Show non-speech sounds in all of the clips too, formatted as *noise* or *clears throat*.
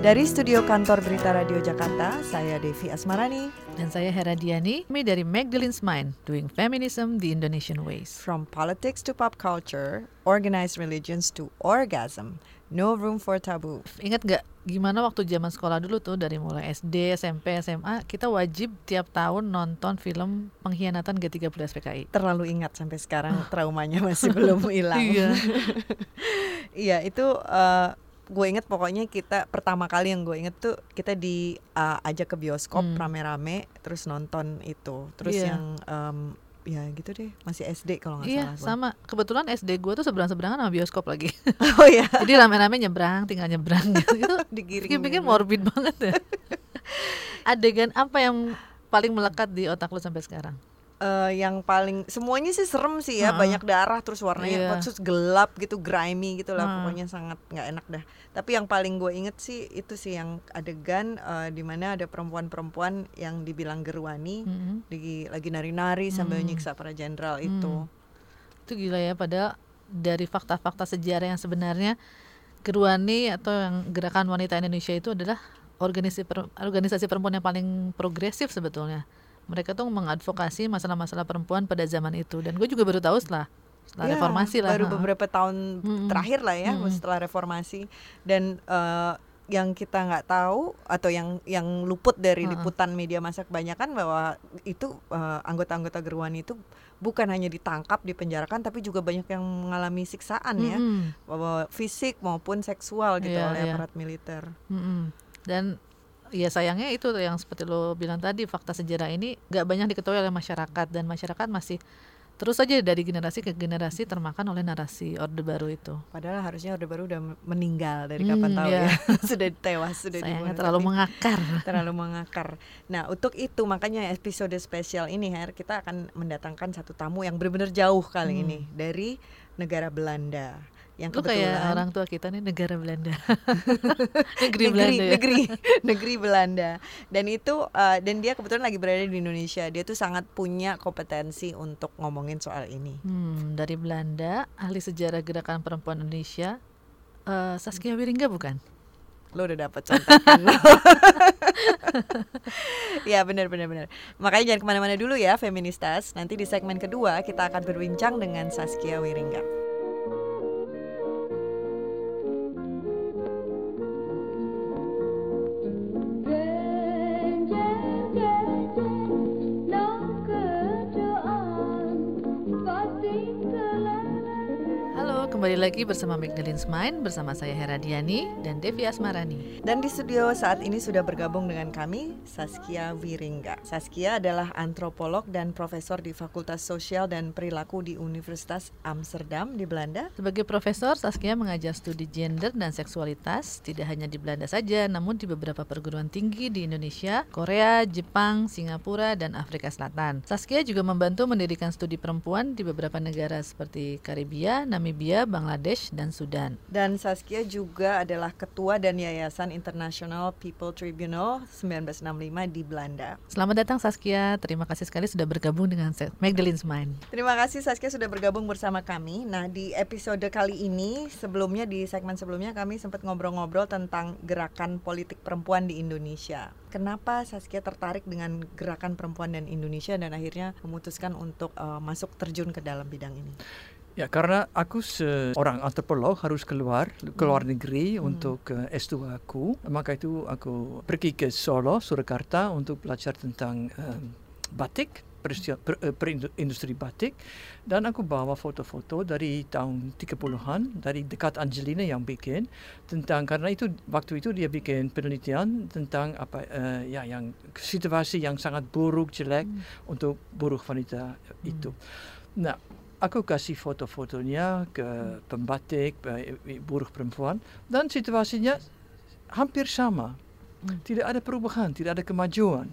Dari studio kantor Berita Radio Jakarta, saya Devi Asmarani. Dan saya Hera Diani, kami dari Magdalene's Mind, Doing Feminism the Indonesian Ways. From politics to pop culture, organized religions to orgasm, no room for taboo. Ingat gak gimana waktu zaman sekolah dulu tuh dari mulai SD, SMP, SMA, kita wajib tiap tahun nonton film pengkhianatan G30 SPKI. Terlalu ingat sampai sekarang traumanya masih belum *laughs* hilang. Iya. *laughs* Iya, itu uh, gue inget pokoknya kita pertama kali yang gue inget tuh kita di uh, ajak ke bioskop Hmm. rame-rame terus nonton itu terus Iya. yang um, ya gitu deh masih SD kalau nggak Iya, salah sama. Kebetulan SD gue tuh seberang-seberangan sama bioskop lagi. *laughs* oh ya *laughs* Jadi rame-rame nyebrang, tinggal nyebrang gitu. *laughs* Itu digiring gitu. morbid banget ya. Adegan apa yang paling melekat di otak lu sampai sekarang? Eh, yang paling semuanya sih serem sih ya Heeh. banyak darah terus warnanya terus gelap gitu grimy gitu lah Hmm. pokoknya sangat nggak enak dah tapi yang paling gue inget sih itu sih yang adegan eh, di mana ada perempuan-perempuan yang dibilang gerwani Mhm. di, lagi nari-nari sambil Hmm. nyiksa para jenderal itu Itu gila ya padahal dari fakta-fakta sejarah yang sebenarnya Gerwani atau yang gerakan wanita Indonesia itu adalah organisasi per- organisasi perempuan yang paling progresif sebetulnya. Mereka tuh mengadvokasi masalah-masalah perempuan pada zaman itu dan gue juga baru tahu setelah setelah Ya, reformasi lah. baru ha. beberapa tahun Mm-mm. terakhir lah ya Mm-mm. setelah reformasi dan eh, yang kita nggak tahu atau yang yang luput dari liputan media massa kebanyakan bahwa itu eh, anggota-anggota gerwani itu bukan hanya ditangkap dipenjarakan tapi juga banyak yang mengalami siksaan ya Mm-mm. bahwa fisik maupun seksual gitu Iya, oleh iya. aparat militer Mm-mm. Dan ya sayangnya itu yang seperti lo bilang tadi fakta sejarah ini gak banyak diketahui oleh masyarakat dan masyarakat masih terus saja dari generasi ke generasi termakan oleh narasi Orde Baru itu. padahal harusnya Orde Baru udah meninggal dari Hmm, kapan tahu iya. ya *laughs* sudah tewas sudah Sayangnya dibunuh. terlalu Tapi- mengakar. *laughs* terlalu mengakar. Nah, untuk itu makanya episode spesial ini Her, kita akan mendatangkan satu tamu yang benar-benar jauh kali Hmm. ini dari negara Belanda. Yang Lu kayak orang tua kita nih negara Belanda. *laughs* Negeri negeri Belanda ya. negeri *laughs* negeri Belanda. Dan itu uh, dan dia kebetulan lagi berada di Indonesia. Dia tuh sangat punya kompetensi untuk ngomongin soal ini. Hmm, dari Belanda, ahli sejarah gerakan perempuan Indonesia, eh, Saskia Wiringga bukan? Lo udah dapet contekan *laughs* ya benar benar benar. Makanya jangan ke mana-mana dulu ya feministas. Nanti di segmen kedua kita akan berbincang dengan Saskia Wiringga. Kembali lagi bersama Magdalene's Mind bersama saya Hera Diani dan Devi Asmarani. Dan di studio saat ini sudah bergabung dengan kami Saskia Wiringga. Saskia adalah antropolog dan profesor di Fakultas Sosial dan Perilaku di Universitas Amsterdam di Belanda. Sebagai profesor, Saskia mengajar studi gender dan seksualitas tidak hanya di Belanda saja, namun di beberapa perguruan tinggi di Indonesia, Korea, Jepang, Singapura, dan Afrika Selatan. Saskia juga membantu mendirikan studi perempuan di beberapa negara seperti Karibia, Namibia, Bangladesh, dan Sudan. Dan Saskia juga adalah ketua dan Yayasan International People Tribunal 1965 di Belanda. Selamat datang Saskia, terima kasih sekali sudah bergabung dengan Magdalene's Mind. Terima kasih Saskia sudah bergabung bersama kami. Nah, di episode kali ini, sebelumnya di segmen sebelumnya kami sempat ngobrol-ngobrol tentang gerakan politik perempuan di Indonesia. Kenapa Saskia tertarik dengan gerakan perempuan dan Indonesia dan akhirnya memutuskan untuk eh, masuk terjun ke dalam bidang ini? Ya, karena aku seorang antropolog harus keluar keluar negeri untuk uh, S2 aku. Maka itu aku pergi ke Solo, Surakarta untuk belajar tentang um, batik, peristiwa- per, eh, perindustri batik. Dan aku bawa foto-foto dari tahun 30-an dari dekat Angelina yang bikin tentang karena itu waktu itu dia bikin penelitian tentang apa eh, ya yang situasi yang sangat buruk jelek untuk buruh wanita itu. Nah, aku kasih foto-fotonya ke pembatik, buruh perempuan dan situasinya hampir sama. Hmm. Tidak ada perubahan, tidak ada kemajuan.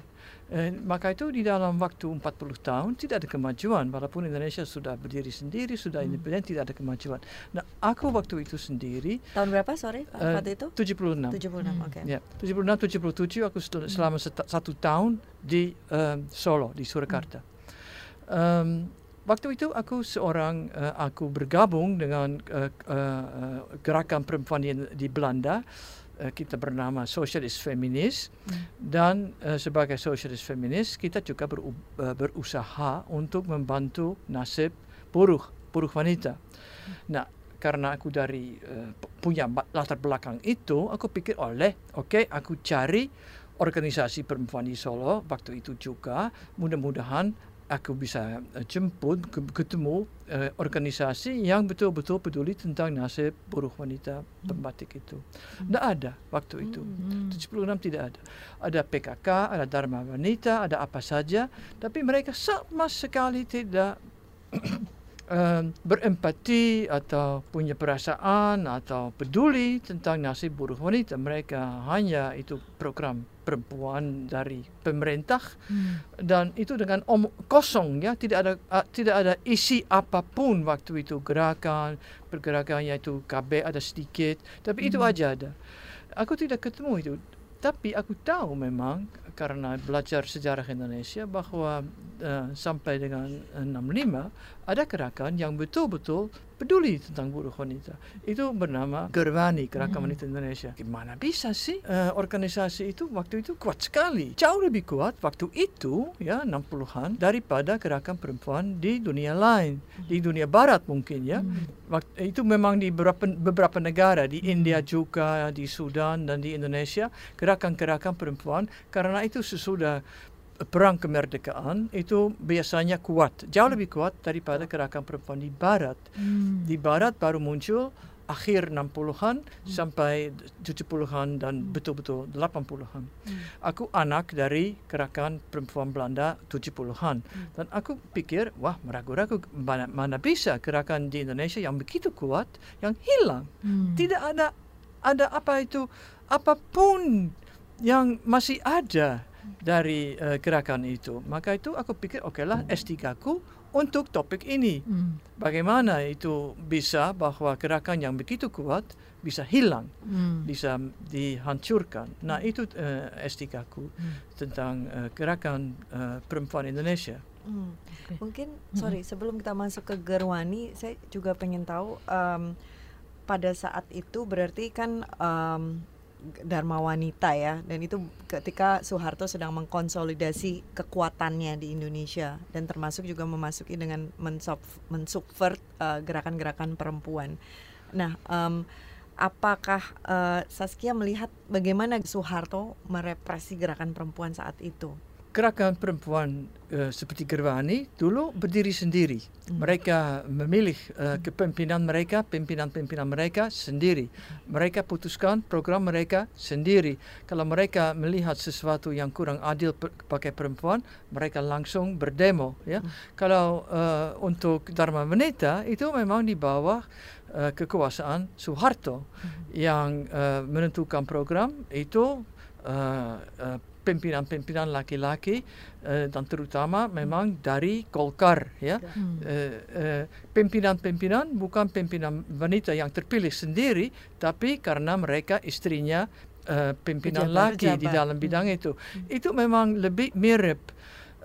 Eh, maka itu di dalam waktu 40 tahun tidak ada kemajuan walaupun Indonesia sudah berdiri sendiri, sudah Hmm. independen tidak ada kemajuan. Nah, aku waktu itu sendiri Tahun berapa sorry eh, waktu itu? 76. 76, Hmm. oke. Ya, 76 77 aku sel- selama seta- satu tahun di em, Solo di Surakarta. Em, waktu itu aku seorang eh, aku bergabung dengan eh, eh, gerakan perempuan di, di Belanda uh, kita bernama Socialist Feminis dan uh, sebagai Socialist Feminis kita juga beru, uh, berusaha untuk membantu nasib buruh buruh wanita. Nah, karena aku dari uh, punya latar belakang itu, aku pikir oleh, oke, aku cari organisasi perempuan di Solo waktu itu juga. Mudah-mudahan aku bisa uh, jemput ke- ketemu uh, organisasi yang betul-betul peduli tentang nasib buruh wanita pembatik itu. Tidak ada waktu itu. Hmm. 76 tidak ada. Ada PKK, ada Dharma Wanita, ada apa saja, tapi mereka sama sekali tidak em, berempati atau punya perasaan atau peduli tentang nasib buruh wanita. Mereka hanya itu program perempuan dari pemerintah Hmm. dan itu dengan om kosong ya tidak ada uh, tidak ada isi apapun waktu itu gerakan pergerakannya itu KB ada sedikit tapi itu Hmm. aja ada aku tidak ketemu itu tapi aku tahu memang karena belajar sejarah Indonesia bahwa uh, sampai dengan 65 ada gerakan yang betul-betul peduli tentang buruh wanita. Itu bernama Gerwani, Gerakan Mhm. Wanita Indonesia. Gimana bisa sih eh, organisasi itu waktu itu kuat sekali. Jauh lebih kuat waktu itu ya 60-an daripada gerakan perempuan di dunia lain, di dunia barat mungkin ya. Hmm. Wakt- itu memang di beberapa beberapa negara di India juga, di Sudan dan di Indonesia gerakan-gerakan perempuan karena itu sesudah perang kemerdekaan itu biasanya kuat, jauh lebih kuat daripada gerakan perempuan di barat. Hmm. Di barat baru muncul akhir 60-an sampai 70-an dan betul-betul 80-an. Aku anak dari gerakan perempuan Belanda 70-an dan aku pikir wah meragu-ragu mana, mana bisa gerakan di Indonesia yang begitu kuat yang hilang. Hmm. Tidak ada ada apa itu apa pun yang masih ada dari eh, gerakan itu. Maka itu aku pikir oke lah S3 ku untuk topik ini. Hmm. Bagaimana itu bisa bahwa gerakan yang begitu kuat bisa hilang, Hmm. bisa dihancurkan. Nah itu eh, S3 ku Hmm. tentang eh, gerakan eh, perempuan Indonesia. Hmm. Oke. Mungkin sorry sebelum kita masuk ke Gerwani, saya juga pengen tahu em, pada saat itu berarti kan em, Dharma Wanita ya, dan itu ketika Soeharto sedang mengkonsolidasi kekuatannya di Indonesia dan termasuk juga memasuki dengan mensub- mensubvert eh, gerakan-gerakan perempuan. Nah, em, apakah eh, Saskia melihat bagaimana Soeharto merepresi gerakan perempuan saat itu? Gerakan perempuan eh, seperti Gerwani dulu berdiri sendiri. Mereka memilih eh, kepemimpinan mereka, pimpinan-pimpinan mereka sendiri. Mereka putuskan program mereka sendiri. Kalau mereka melihat sesuatu yang kurang adil per- pakai perempuan, mereka langsung berdemo. Ya, kalau eh, untuk Dharma Wanita itu memang di bawah eh, kekuasaan Soeharto yang eh, menentukan program itu eh, eh, pimpinan-pimpinan laki-laki eh, dan terutama memang dari Golkar ya. Hmm. Eh, eh, Pimpinan-pimpinan bukan pimpinan wanita yang terpilih sendiri, tapi karena mereka istrinya eh, pimpinan Pejabat. laki di dalam bidang itu. Itu memang lebih mirip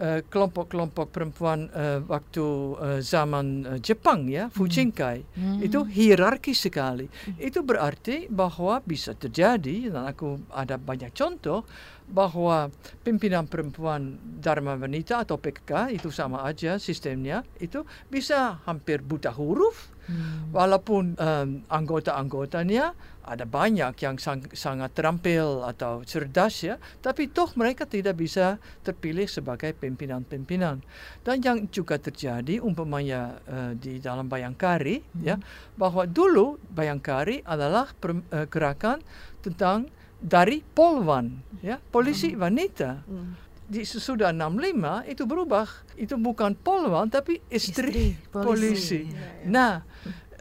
eh, kelompok-kelompok perempuan eh, waktu eh, zaman eh, Jepang ya, Fujinkai. Hmm. Itu hierarki sekali. Itu berarti bahwa bisa terjadi dan aku ada banyak contoh bahwa pimpinan perempuan Dharma Wanita atau PKK itu sama aja sistemnya itu bisa hampir buta huruf. Hmm. walaupun em, anggota-anggotanya ada banyak yang sang- sangat terampil atau cerdas ya tapi toh mereka tidak bisa terpilih sebagai pimpinan-pimpinan. Dan yang juga terjadi umpamanya eh, di dalam Bayangkari ya bahwa dulu Bayangkari adalah per- eh, gerakan tentang dari polwan ya polisi wanita Hmm. di sesudah 65 itu berubah itu bukan polwan tapi istri, Istri polisi. polisi. Nah,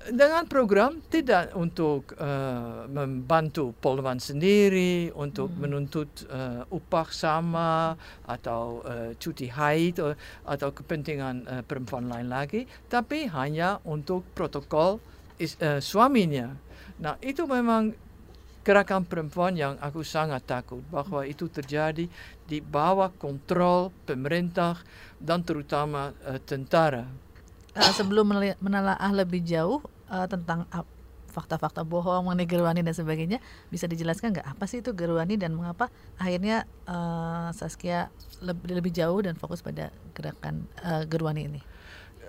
dengan program tidak untuk eh, membantu polwan sendiri untuk menuntut eh, upah sama atau eh, cuti haid atau, atau kepentingan eh, perempuan lain lagi, tapi hanya untuk protokol is- eh, suaminya. Nah, itu memang gerakan perempuan yang aku sangat takut bahwa itu terjadi di bawah kontrol pemerintah dan terutama eh, tentara. Uh, sebelum menelaah lebih jauh uh, tentang fakta-fakta bohong mengenai Gerwani dan sebagainya. Bisa dijelaskan nggak apa sih itu Gerwani dan mengapa akhirnya eh, Saskia lebih lebih jauh dan fokus pada gerakan eh, Gerwani ini?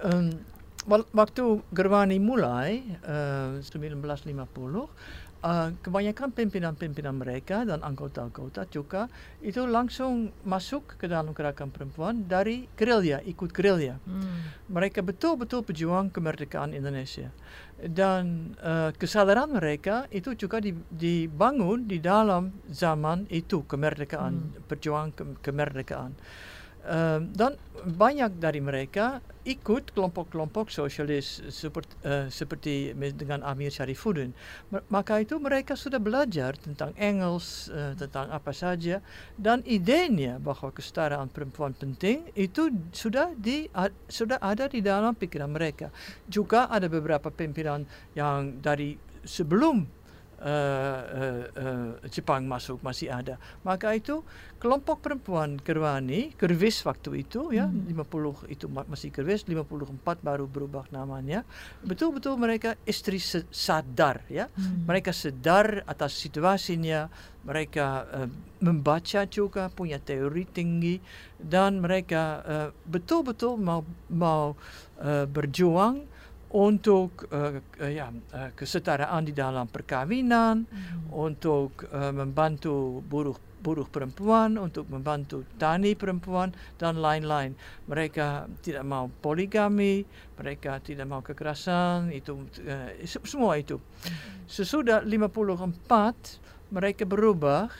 Um, waktu Gerwani mulai uh, 1950, uh, kebanyakan pimpinan-pimpinan mereka dan anggota-anggota juga itu langsung masuk ke dalam gerakan perempuan dari gerilya, ikut gerilya. Hmm. Mereka betul-betul pejuang kemerdekaan Indonesia. Dan uh, kesadaran mereka itu juga di- dibangun di dalam zaman itu kemerdekaan, Hmm. perjuangan ke- kemerdekaan. Um, dan banyak dari mereka ikut kelompok-kelompok sosialis seperti, uh, seperti dengan Amir Syarifuddin. Maka itu mereka sudah belajar tentang Engels, uh, tentang apa saja dan idenya bahwa kesetaraan perempuan penting itu sudah di a- sudah ada di dalam pikiran mereka. Juga ada beberapa pimpinan yang dari sebelum uh, uh, uh, Jepang masuk masih ada. Maka itu kelompok perempuan Gerwani, Gerwis waktu itu ya, Hmm. 50 itu ma- masih Gerwis, 54 baru berubah namanya. Betul-betul mereka istri sadar ya. Hmm. Mereka sedar atas situasinya, mereka uh, membaca juga, punya teori tinggi dan mereka uh, betul-betul mau mau uh, berjuang untuk uh, uh, ya, uh, kesetaraan di dalam perkawinan, Hmm. untuk uh, membantu buruh buruh perempuan, untuk membantu tani perempuan dan lain-lain. Mereka tidak mau poligami, mereka tidak mau kekerasan, itu uh, se- semua itu. Sesudah 54 mereka berubah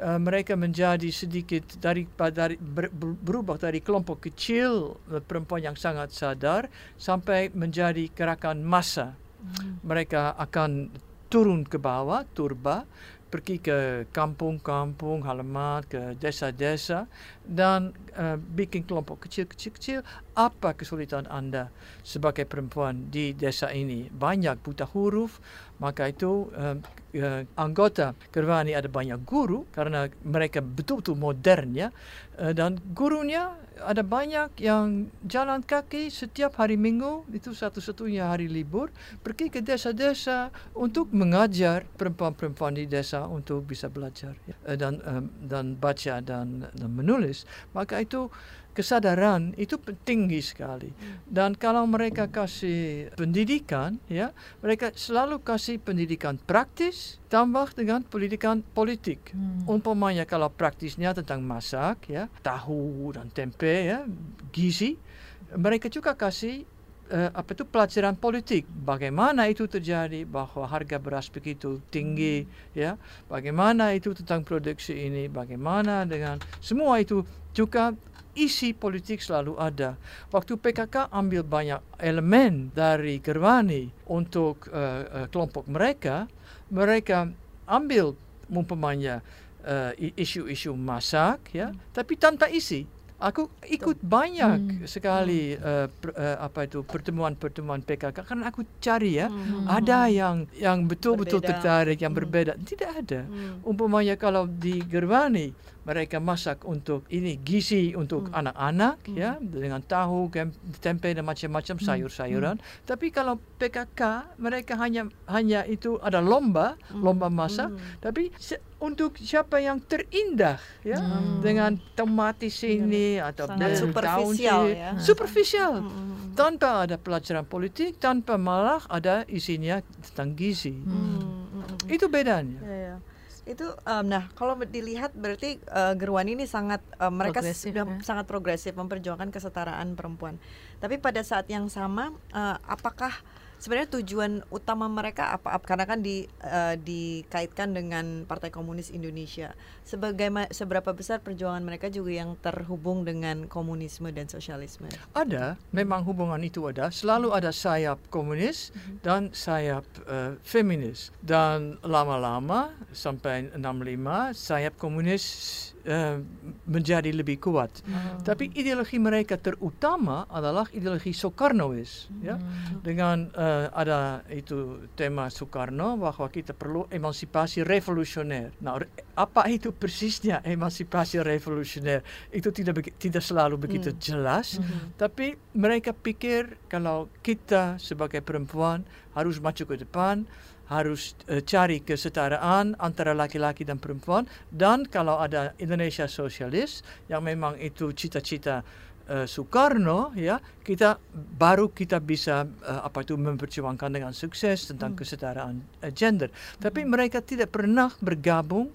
uh, mereka menjadi sedikit dari, dari ber, ber- berubah dari kelompok kecil uh, perempuan yang sangat sadar sampai menjadi gerakan massa. Hmm. Mereka akan turun ke bawah, turba, pergi ke kampung-kampung, halaman, ke desa-desa dan uh, bikin kelompok kecil-kecil-kecil. Apa kesulitan anda sebagai perempuan di desa ini? Banyak buta huruf, maka itu uh, uh, anggota Gerwani ada banyak guru karena mereka betul-betul modern ya. Uh, dan gurunya ada banyak yang jalan kaki setiap hari Minggu itu satu-satunya hari libur pergi ke desa-desa untuk mengajar perempuan-perempuan di desa untuk bisa belajar ya. Eh, dan em, dan baca dan, dan menulis maka itu kesadaran itu tinggi sekali. Dan kalau mereka kasih pendidikan ya mereka selalu kasih pendidikan praktis tambah dengan pendidikan politik. Hmm. umpamanya kalau praktisnya tentang masak ya tahu dan tempe ya gizi mereka juga kasih eh, apa itu pelajaran politik? Bagaimana itu terjadi? Bahwa harga beras begitu tinggi ya. Bagaimana itu tentang produksi ini? Bagaimana dengan semua itu? Juga isi politik selalu ada. Waktu PKK ambil banyak elemen dari Gerwani untuk eh, eh, kelompok mereka mereka ambil umpamanya i- isu-isu masak ya. Tapi tanpa isi aku ikut banyak Hmm. sekali eh, per- eh, apa itu pertemuan-pertemuan PKK karena aku cari ya Hmm. ada yang yang betul-betul Berbeda. tertarik yang Hmm. berbeda tidak ada Hmm. umpamanya kalau di Gerwani mereka masak untuk ini gizi untuk Hmm. anak-anak Hmm. ya dengan tahu tempe dan macam-macam Hmm. sayur-sayuran tapi kalau PKK mereka hanya hanya itu ada lomba lomba masak Hmm. tapi untuk siapa yang terindah ya Hmm. dengan tomat di sini atau Sangat superficial sini. ya. superficial Hmm. tanpa ada pelajaran politik tanpa malah ada isinya tentang gizi Hmm. Hmm. Hmm. itu bedanya Ya, ya. Itu em, nah kalau dilihat berarti eh, Gerwani ini sangat em, mereka Progresif, sudah ya. sangat progresif memperjuangkan kesetaraan perempuan. Tapi pada saat yang sama eh, apakah sebenarnya tujuan utama mereka apa ap- karena kan di eh, dikaitkan dengan Partai Komunis Indonesia. Sebagai seberapa besar perjuangan mereka juga yang terhubung dengan komunisme dan sosialisme. ada memang hubungan itu ada selalu ada sayap komunis dan sayap eh, feminis dan lama-lama sampai 65 sayap komunis eh, menjadi lebih kuat Hmm. tapi ideologi mereka terutama adalah ideologi Soekarnois ya Hmm. dengan eh, ada itu tema Soekarno bahwa kita perlu emansipasi revolusioner. Nah, re- apa itu persisnya emansipasi revolusioner? Itu tidak tidak selalu begitu Hmm. jelas, Hmm. tapi mereka pikir kalau kita sebagai perempuan harus maju ke depan, harus eh, cari kesetaraan antara laki-laki dan perempuan dan kalau ada Indonesia sosialis yang memang itu cita-cita eh, Soekarno ya kita baru kita bisa eh, apa itu memperjuangkan dengan sukses tentang kesetaraan eh, gender tapi mereka tidak pernah bergabung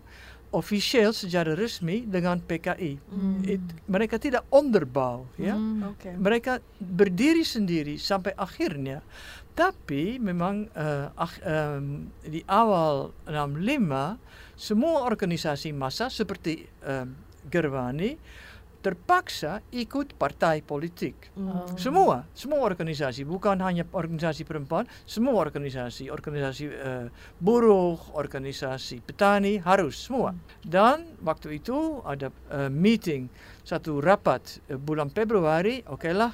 official secara resmi dengan PKI It- mereka tidak onderbouw ya Hmm. Oke. mereka berdiri sendiri sampai akhirnya. Tapi memang eh, ak- em, di awal 65 semua organisasi massa seperti em, Gerwani terpaksa ikut partai politik. Oh. Semua, semua organisasi, bukan hanya organisasi perempuan, semua organisasi, organisasi eh, buruh, organisasi petani harus semua. Dan waktu itu ada eh, meeting, satu rapat eh, bulan Februari, okelah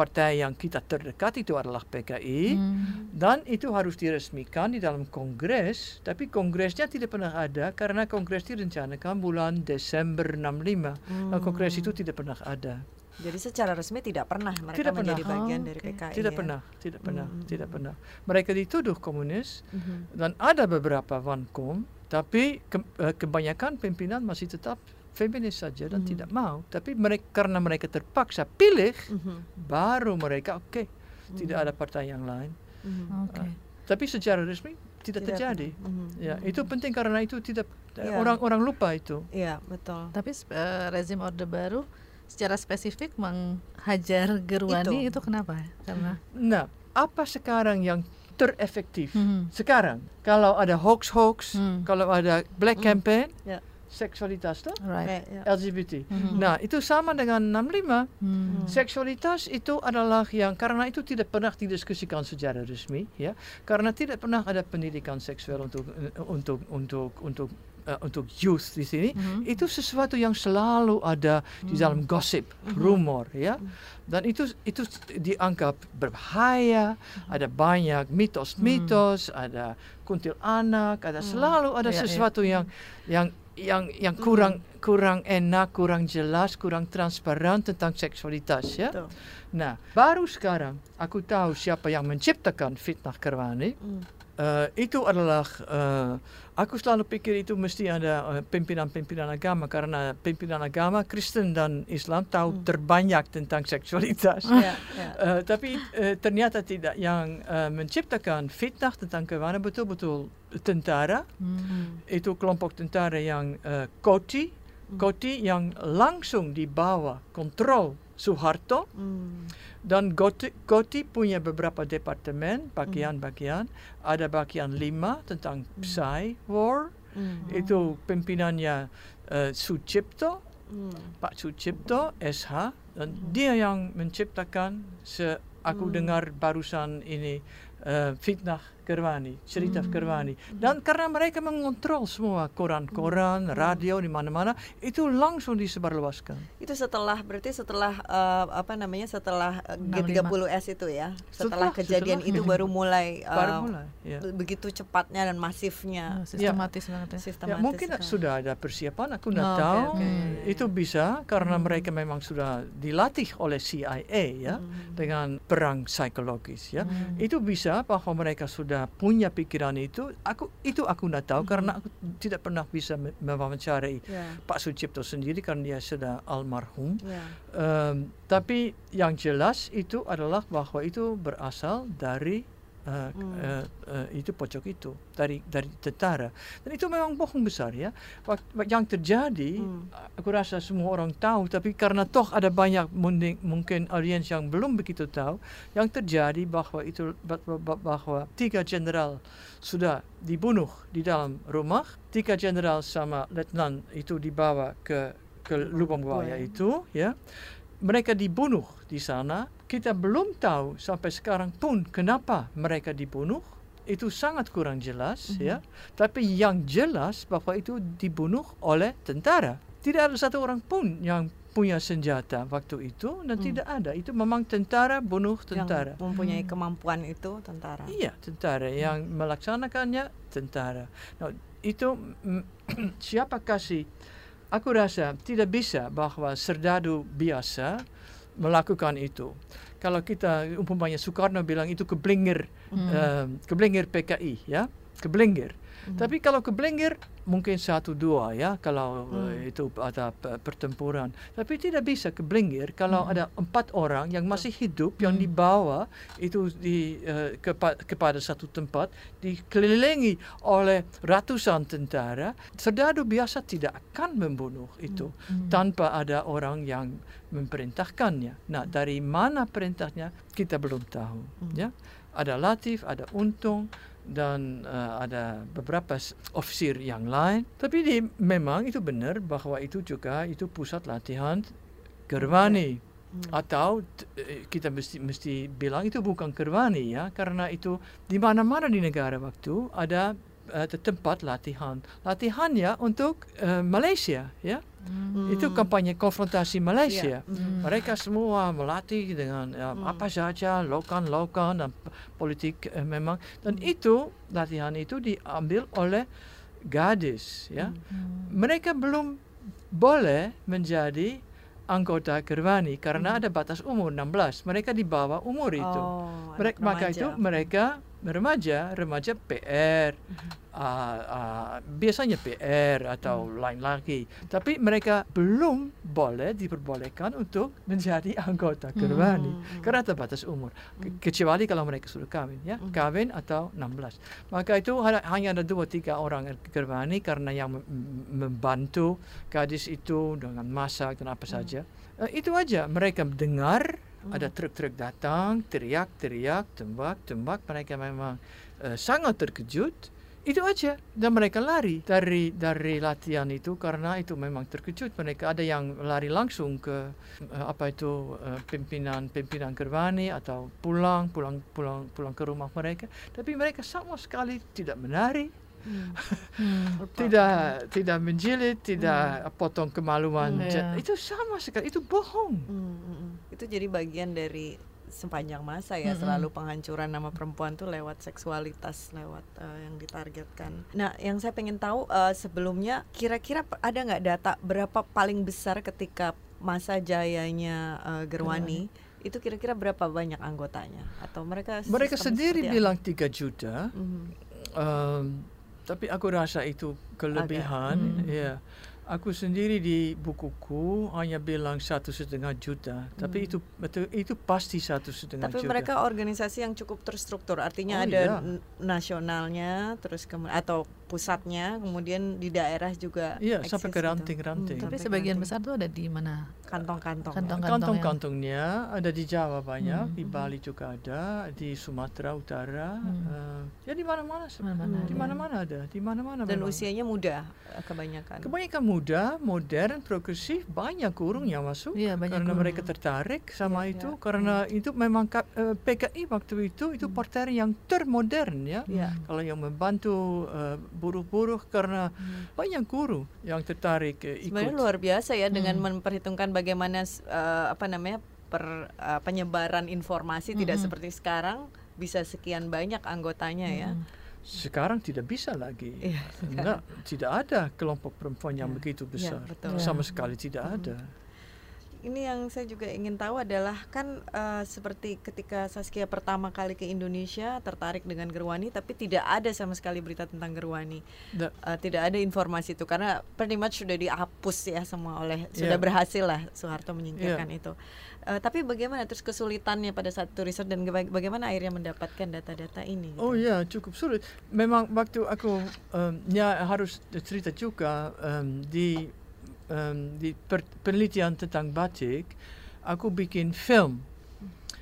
partai yang kita terdekat itu adalah PKI. Hmm. Dan itu harus diresmikan di dalam kongres, tapi kongresnya tidak pernah ada karena kongres direncanakan bulan Desember 65. Nah, kongres itu tidak pernah ada. Jadi secara resmi tidak pernah mereka Tidak pernah. menjadi bagian Oh, dari oke. PKI. Tidak ya? pernah, tidak pernah, Mm, tidak mm, pernah. Mereka dituduh komunis Mhm. dan ada beberapa vankom, tapi ke- eh, kebanyakan pimpinan masih tetap feminis saja dan Mhm. tidak mau. Tapi mereka karena mereka terpaksa pilih, Mhm. baru mereka oke, tidak Mhm. ada partai yang lain. Mhm. Oke. Tapi secara resmi tidak, Tidak terjadi. Mhm. Ya, Mhm. itu penting karena itu tidak eh, Ya. orang-orang lupa itu. Iya betul. Tapi eh, rezim Orde Baru secara spesifik menghajar Gerwani itu, Itu. kenapa? Karena Nah, apa sekarang yang terefektif? Hmm. Sekarang, kalau ada hoax-hoax, Hmm. kalau ada black Hmm. campaign, Ya. Seksualitas tuh right. Ya. LGBT. Mhm. Nah, itu sama dengan 65. Hmm. Seksualitas itu adalah yang karena itu tidak pernah didiskusikan secara resmi, ya. Karena tidak pernah ada pendidikan seksual untuk eh, untuk untuk untuk eh, untuk youth di sini. Mhm. Itu sesuatu yang selalu ada di dalam gosip, rumor, ya. Dan itu itu dianggap berbahaya. Ada banyak mitos-mitos, ada kuntil anak, ada selalu ada iya. sesuatu yang yang yang yang kurang kurang enak, kurang jelas, kurang transparan tentang seksualitas ya. Betul. Nah, baru sekarang aku tahu siapa yang menciptakan fitnah Kerwani. Hmm. Eh, itu adalah eh, aku selalu pikir itu mesti ada eh, pimpinan-pimpinan agama karena pimpinan agama Kristen dan Islam tahu terbanyak tentang seksualitas. *laughs* Ya, ya. Eh, tapi eh, ternyata tidak yang eh, menciptakan fitnah tentang Kerwani betul-betul tentara Hmm. itu kelompok tentara yang eh, Koti, Koti yang langsung di bawah kontrol Soeharto Hmm. dan Koti, Koti punya beberapa departemen bagian-bagian. Ada bagian lima tentang Psy War, Hmm. itu pimpinannya eh, Sucipto, Hmm. Pak Sucipto SH dan dia yang menciptakan se aku dengar barusan ini eh, fitnah Kerwani, cerita Kerwani. Dan karena mereka mengontrol semua koran-koran, radio di mana-mana, itu langsung disebarluaskan. Itu setelah berarti setelah eh, apa namanya setelah eh, 65. G30S itu ya. Setelah, Setelah, kejadian setelah. itu baru mulai eh, Baru mulai, ya. be- begitu cepatnya dan masifnya Oh, sistematis banget ya. Ya, sistematis. mungkin sekali. sudah ada persiapan, aku Oh, tidak oke, tahu. oke, ya, ya, Itu ya. bisa karena mereka memang sudah dilatih oleh CIA ya Hmm. dengan perang psikologis ya. Itu bisa bahwa mereka sudah punya pikiran itu. Aku itu aku tidak tahu karena aku tidak pernah bisa me- mewawancarai Ya, Pak Sucipto sendiri karena dia sudah almarhum. ya. Em, tapi yang jelas itu adalah bahwa itu berasal dari eh, Hmm. eh, eh, itu pojok itu dari dari tentara dan itu memang bohong besar ya yang terjadi Hmm. aku rasa semua orang tahu tapi karena toh ada banyak munding- mungkin audiens yang belum begitu tahu yang terjadi bahwa itu bah- bah- bah- bahwa tiga jenderal sudah dibunuh di dalam rumah tiga jenderal sama letnan itu dibawa ke ke lubang buaya. itu ya mereka dibunuh di sana kita belum tahu sampai sekarang pun kenapa mereka dibunuh. Itu sangat kurang jelas ya. Tapi yang jelas bahwa itu dibunuh oleh tentara. Tidak ada satu orang pun yang punya senjata waktu itu dan tidak ada. Itu memang tentara bunuh tentara. Yang mempunyai kemampuan itu tentara. Iya, tentara. Yang melaksanakannya tentara. Nah, itu mm, *clears throat* siapa kasih? Aku rasa tidak bisa bahwa serdadu biasa melakukan itu. Kalau kita umpamanya Soekarno bilang itu keblinger, Hmm. eh, keblinger PKI ya, keblinger. Hmm. Tapi kalau keblinger mungkin satu dua ya kalau Hmm. eh, itu ada pe- pertempuran. Tapi tidak bisa keblinger kalau Hmm. ada empat orang yang masih hidup yang dibawa itu di eh, kepa- kepada satu tempat dikelilingi oleh ratusan tentara. Serdadu biasa tidak akan membunuh itu Hmm. tanpa ada orang yang memerintahkannya. Nah, dari mana perintahnya kita belum tahu. Hmm. Ya, ada Latif, ada Untung dan eh, ada beberapa ofisir yang lain. Tapi di, memang itu benar bahwa itu juga itu pusat latihan Gerwani. Hmm. Atau eh, kita mesti mesti bilang itu bukan Gerwani ya, karena itu di mana-mana di negara waktu ada eh, tempat latihan. Latihannya untuk eh, Malaysia ya. Hmm. Itu kampanye konfrontasi Malaysia. Iya. Hmm. Mereka semua melatih dengan ya, Hmm. apa saja lokan-lokan dan politik eh, memang dan itu latihan itu diambil oleh gadis ya. Hmm. Mereka belum boleh menjadi anggota Gerwani karena ada batas umur 16. Mereka di bawah umur itu. Oh, Mereka, maka itu mereka remaja, remaja PR, ah, ah, biasanya PR atau lain lagi. Tapi mereka belum boleh diperbolehkan untuk menjadi anggota Gerwani Hmm. karena terbatas umur. Ke- Kecuali kalau mereka sudah kawin, ya, Hmm. kawin atau 16. Maka itu ada- hanya ada dua tiga orang Gerwani karena yang mem- mem- membantu gadis itu dengan masak dan apa saja. Eh, itu aja mereka dengar ada truk-truk datang, teriak-teriak, tembak-tembak. Mereka memang eh, sangat terkejut. Itu aja dan mereka lari dari dari latihan itu karena itu memang terkejut. Mereka ada yang lari langsung ke eh, apa itu eh, pimpinan pimpinan Gerwani atau pulang pulang pulang pulang ke rumah mereka. Tapi mereka sama sekali tidak menari, Hmm. Hmm. *laughs* tidak tidak menjilid, tidak potong kemaluan. Hmm. Iya. Itu sama sekali itu bohong. Hmm, hmm, hmm. Itu jadi bagian dari sepanjang masa ya Mm-mm. selalu penghancuran nama perempuan tuh lewat seksualitas lewat eh, yang ditargetkan. Nah, yang saya pengen tahu eh, sebelumnya kira-kira ada nggak data berapa paling besar ketika masa jayanya eh, Gerwani itu kira-kira berapa banyak anggotanya atau mereka Mereka sendiri bilang 3 juta. Mhm. Um, tapi aku rasa itu kelebihan. Hmm. Ya, aku sendiri di bukuku hanya bilang satu setengah juta. Tapi Hmm. itu betul itu pasti satu setengah Tapi juta. mereka organisasi yang cukup terstruktur, artinya Oh, ada n- nasionalnya, terus kemudian atau pusatnya, kemudian di daerah juga. Iya, eksis sampai ke gitu. ranting-ranting. Hmm, Tapi sebagian besar tuh ada di mana? kantong-kantong. Kantong. ya. Kantong-kantongnya ada di Jawa banyak, Hmm. di Bali juga ada, di Sumatera Utara, Hmm. eh, ya di mana-mana, Mana-mana di ada. mana-mana ada, di mana-mana. Dan memang. usianya muda eh, kebanyakan. Kebanyakan muda, modern, progresif, banyak kurung yang masuk. Iya, banyak karena guru. mereka tertarik sama Iya, itu, iya. karena itu memang ka- eh, PKI waktu itu itu partai yang termodern ya. Iya. Kalau yang membantu eh, buruh-buruh karena Hmm. banyak guru yang tertarik eh, ikut. Sebenarnya luar biasa ya dengan Hmm. memperhitungkan bagaimana eh, apa namanya per eh, penyebaran informasi tidak Mm-mm. seperti sekarang bisa sekian banyak anggotanya ya. Hmm. Sekarang tidak bisa lagi. Iya, Enggak, tidak ada kelompok perempuan yang Iya. begitu Iya, besar. betul. Sama Iya. sekali tidak Hmm. ada. Ini yang saya juga ingin tahu adalah kan eh, seperti ketika Saskia pertama kali ke Indonesia tertarik dengan Gerwani tapi tidak ada sama sekali berita tentang Gerwani. Eh, tidak ada informasi itu karena pretty much sudah dihapus ya semua oleh sudah Iya. berhasil lah Soeharto menyingkirkan itu. Eh, tapi bagaimana terus kesulitannya pada saat itu riset dan baga- bagaimana akhirnya mendapatkan data-data ini? gitu? Oh ya, cukup sulit. Memang waktu aku em, ya harus cerita juga em, di em, di per- penelitian tentang batik, aku bikin film.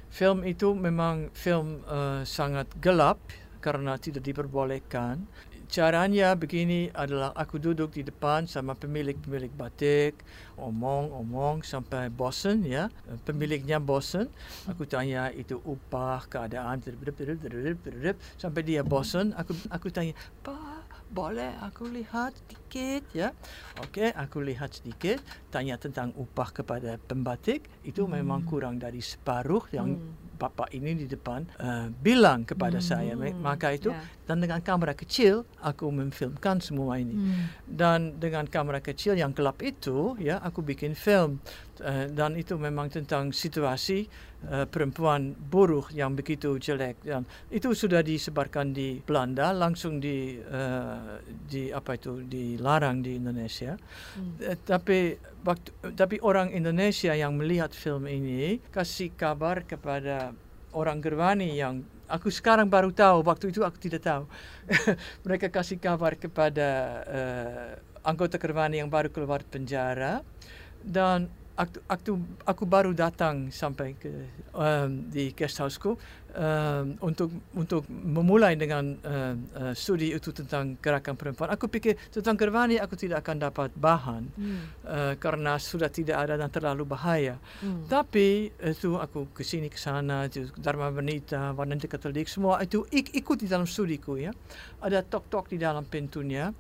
Film itu memang film eh, sangat gelap karena tidak diperbolehkan. Caranya begini adalah aku duduk di depan sama pemilik-pemilik batik, omong-omong sampai bosan ya. Pemiliknya bosan, aku tanya itu upah, keadaan, sampai dia bosan. Aku aku tanya, Pak, boleh aku lihat sedikit ya? Okey, aku lihat sedikit. Tanya tentang upah kepada pembatik, itu memang kurang dari separuh yang Hmm. bapa ini di depan uh, bilang kepada Hmm. saya maka itu Ya. Dan dengan kamera kecil aku memfilmkan semua ini Hmm. dan dengan kamera kecil yang gelap itu ya aku bikin film Uh, dan itu memang tentang situasi uh, perempuan buruh yang begitu jelek dan itu sudah disebarkan di Belanda langsung di uh, di apa itu dilarang di Indonesia Hmm. Eh, tapi waktu tapi orang Indonesia yang melihat film ini kasih kabar kepada orang Gerwani yang aku sekarang baru tahu waktu itu aku tidak tahu. *laughs* Mereka kasih kabar kepada eh, anggota Gerwani yang baru keluar penjara. Dan aku, aku, aku baru datang sampai ke um, di guest houseku um, untuk untuk memulai dengan um, uh, studi itu tentang gerakan perempuan. Aku pikir tentang Gerwani aku tidak akan dapat bahan Hmm. uh, karena sudah tidak ada dan terlalu bahaya. Hmm. Tapi itu aku ke sini ke sana, Dharma Wanita, Wanita Katolik, semua itu ik- ikut di dalam studiku ya. Ada tok-tok di dalam pintunya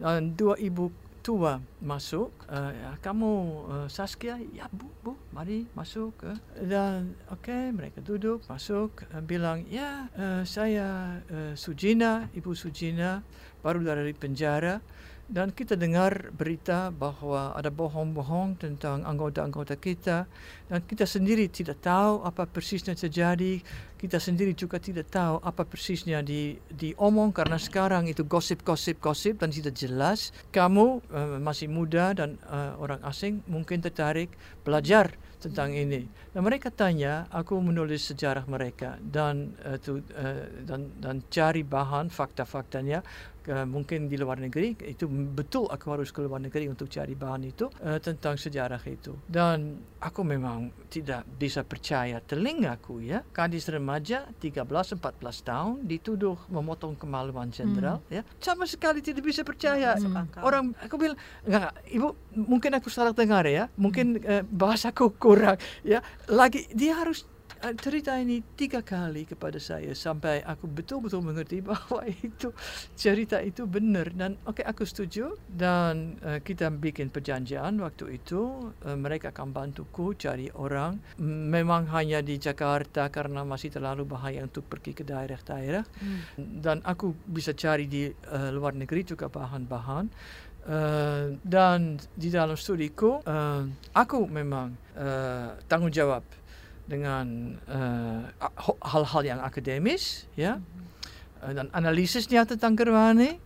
dan dua ibu tua masuk. Uh, kamu uh, Saskia? Ya bu, bu, mari masuk. Uh. Dan oke mereka duduk masuk uh, bilang ya uh, saya uh, Sujina, ibu Sujina baru dari penjara dan kita dengar berita bahwa ada bohong-bohong tentang anggota-anggota kita dan kita sendiri tidak tahu apa persisnya terjadi. Kita sendiri juga tidak tahu apa persisnya di diomong karena sekarang itu gosip-gosip-gosip dan tidak jelas. Kamu uh, masih muda dan uh, orang asing mungkin tertarik belajar tentang ini. Dan mereka tanya aku menulis sejarah mereka dan uh, tu, uh, dan dan cari bahan fakta-faktanya ke, mungkin di luar negeri itu betul aku harus ke luar negeri untuk cari bahan itu uh, tentang sejarah itu. Dan aku memang tidak bisa percaya telingaku ya. Gadis remaja 13 14 tahun dituduh memotong kemaluan jenderal ya. Sama sekali tidak bisa percaya. Hmm. orang aku bilang enggak, ibu mungkin aku salah dengar ya. Mungkin eh, bahasaku kurang ya. Lagi dia harus eh, cerita ini tiga kali kepada saya sampai aku betul-betul mengerti *laughs* bahwa itu cerita itu benar. Dan oke aku setuju. Dan eh, kita bikin perjanjian waktu itu eh, mereka akan bantuku cari orang. Memang hanya di Jakarta karena masih terlalu bahaya untuk pergi ke daerah-daerah. Hmm. dan aku bisa cari di eh, luar negeri juga bahan-bahan. Eh, dan di dalam studiku eh, aku memang eh, tanggung jawab dengan eh, hal-hal yang akademis ya Eh, dan analisisnya tentang Gerwani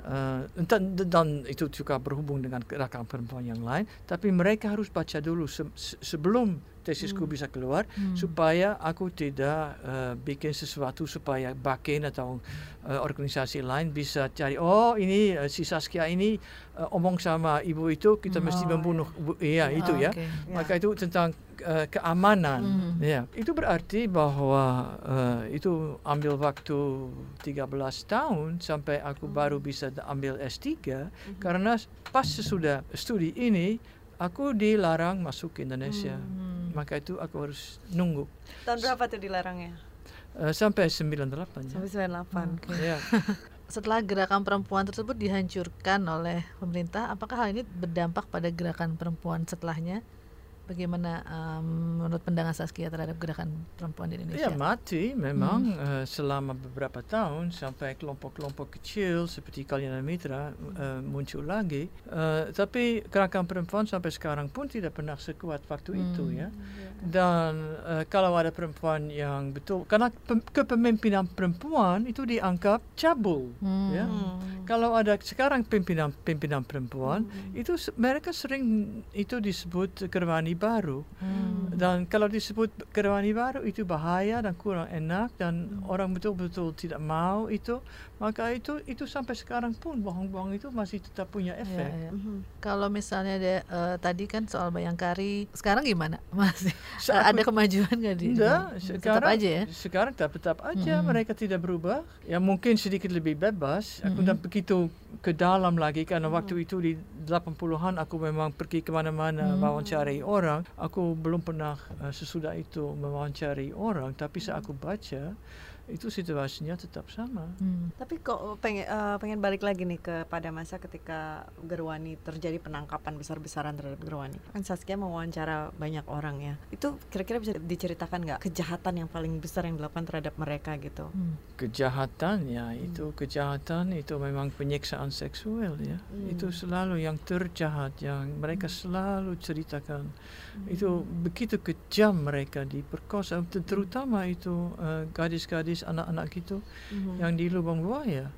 eh, dan, dan itu juga berhubung dengan gerakan perempuan yang lain tapi mereka harus baca dulu se- se- sebelum tesisku Hmm. bisa keluar Hmm. supaya aku tidak uh, bikin sesuatu supaya Bakin atau uh, organisasi lain bisa cari oh ini uh, si Saskia ini uh, omong sama ibu itu kita Hmm. mesti Oh, membunuh bu- iya Oh, itu ya oke. Ya. maka itu tentang uh, keamanan Hmm. ya itu berarti bahwa uh, itu ambil waktu 13 tahun sampai aku baru bisa ambil S3 karena pas sesudah studi ini aku dilarang masuk ke Indonesia Hmm. maka itu aku harus nunggu Tahun berapa tuh dilarangnya? uh, sampai 98 ya. Sampai 98. Oke. Ya. *laughs* Setelah gerakan perempuan tersebut dihancurkan oleh pemerintah, apakah hal ini berdampak pada gerakan perempuan setelahnya? Bagaimana um, menurut pandangan Saskia terhadap gerakan perempuan di Indonesia? Ya mati memang uh, selama beberapa tahun sampai kelompok-kelompok kecil seperti Kalyana Mitra uh, muncul lagi. Uh, tapi gerakan perempuan sampai sekarang pun tidak pernah sekuat waktu itu Hmm. ya. Dan uh, kalau ada perempuan yang betul karena pem- kepemimpinan perempuan itu dianggap cabul Hmm. ya. Hmm. Kalau ada sekarang pimpinan pimpinan perempuan itu se- mereka sering itu disebut gerwani baru. Hmm. Dan kalau disebut gerwani baru itu bahaya dan kurang enak dan orang betul-betul tidak mau itu, maka itu itu sampai sekarang pun bohong-bohong itu masih tetap punya Ya, efek. ya. Mhm. Kalau misalnya ada eh, tadi kan soal bayangkari, sekarang gimana? *laughs* Masih ada kemajuan nggak di? Di- sekarang tetap aja ya. Sekarang tetap tetap aja Mhm. mereka tidak berubah. Ya mungkin sedikit lebih bebas. Aku Mhm. dan begitu ke dalam lagi karena waktu itu di 80-an aku memang pergi kemana-mana Mhm. mewawancari orang. Aku belum pernah eh, sesudah itu mewawancari orang, tapi saat aku baca itu situasinya tetap sama. Hmm. Tapi kok pengen eh, pengen balik lagi nih kepada masa ketika Gerwani terjadi penangkapan besar-besaran terhadap Gerwani. Kan Saskia mewawancara banyak orang ya. Itu kira-kira bisa diceritakan nggak kejahatan yang paling besar yang dilakukan terhadap mereka gitu? Hmm. Kejahatan ya itu kejahatan itu memang penyiksaan seksual ya. Hmm. Itu selalu yang terjahat yang mereka selalu ceritakan. Itu begitu kejam mereka diperkosa ter- terutama itu eh, gadis-gadis anak-anak itu Mhm. yang di lubang buaya.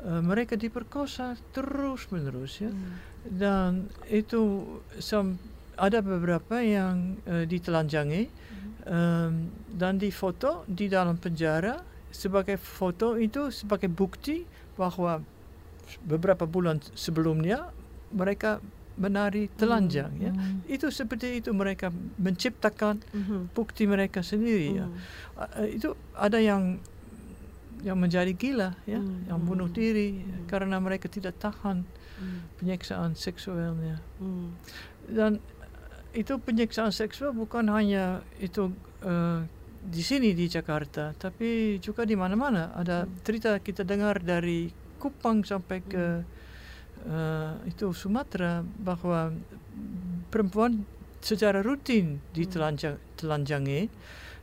Eh, mereka diperkosa terus menerus ya. Hmm. dan itu sam- ada beberapa yang eh, ditelanjangi em, dan difoto di dalam penjara sebagai foto itu sebagai bukti bahwa beberapa bulan sebelumnya mereka menari telanjang ya Hmm. itu seperti itu mereka menciptakan Mhm. bukti mereka sendiri ya Mhm. A- eh, itu ada yang yang menjadi gila ya Hmm. yang bunuh diri Hmm. karena mereka tidak tahan Hmm. penyiksaan seksualnya Hmm. dan eh, itu penyiksaan seksual bukan hanya itu eh, di sini di Jakarta tapi juga di mana-mana ada Hmm. cerita kita dengar dari Kupang sampai ke eh, itu Sumatera bahwa perempuan secara rutin ditelanjang telanjangi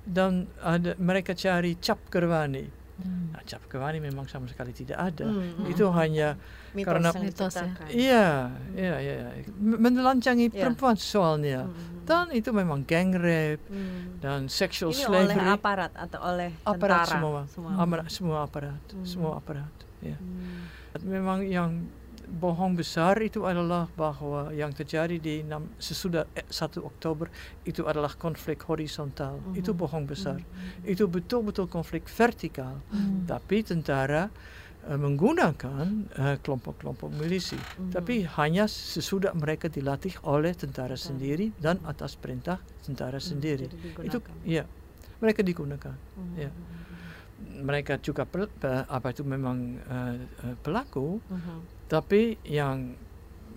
dan ada mereka cari cap kerwani Hmm. Nah, cap kerwani memang sama sekali tidak ada Hmm. itu hanya Mitos karena- Mitos ya. Iya, iya, iya. iya. Menelanjangi Iya. perempuan soalnya. Mhm. Dan itu memang gang rape Hmm. dan sexual Ini oleh slavery. aparat atau oleh aparat tentara semua. semua. Amara- semua aparat, Hmm. semua aparat. Ya. Hmm. Memang yang bohong besar itu adalah bahwa yang terjadi di enam, sesudah eh, 1 Oktober itu adalah konflik horizontal. Mhm. Itu bohong besar. Mhm. Itu betul-betul konflik vertikal. Hmm. Tapi tentara eh, menggunakan eh, kelompok-kelompok milisi. Mhm. Tapi hanya sesudah mereka dilatih oleh tentara sendiri dan atas perintah tentara Hmm, sendiri. Itu ya, mereka digunakan. Mhm. ya. Mereka juga pel, apa itu memang eh, eh, pelaku, Mhm. Tapi yang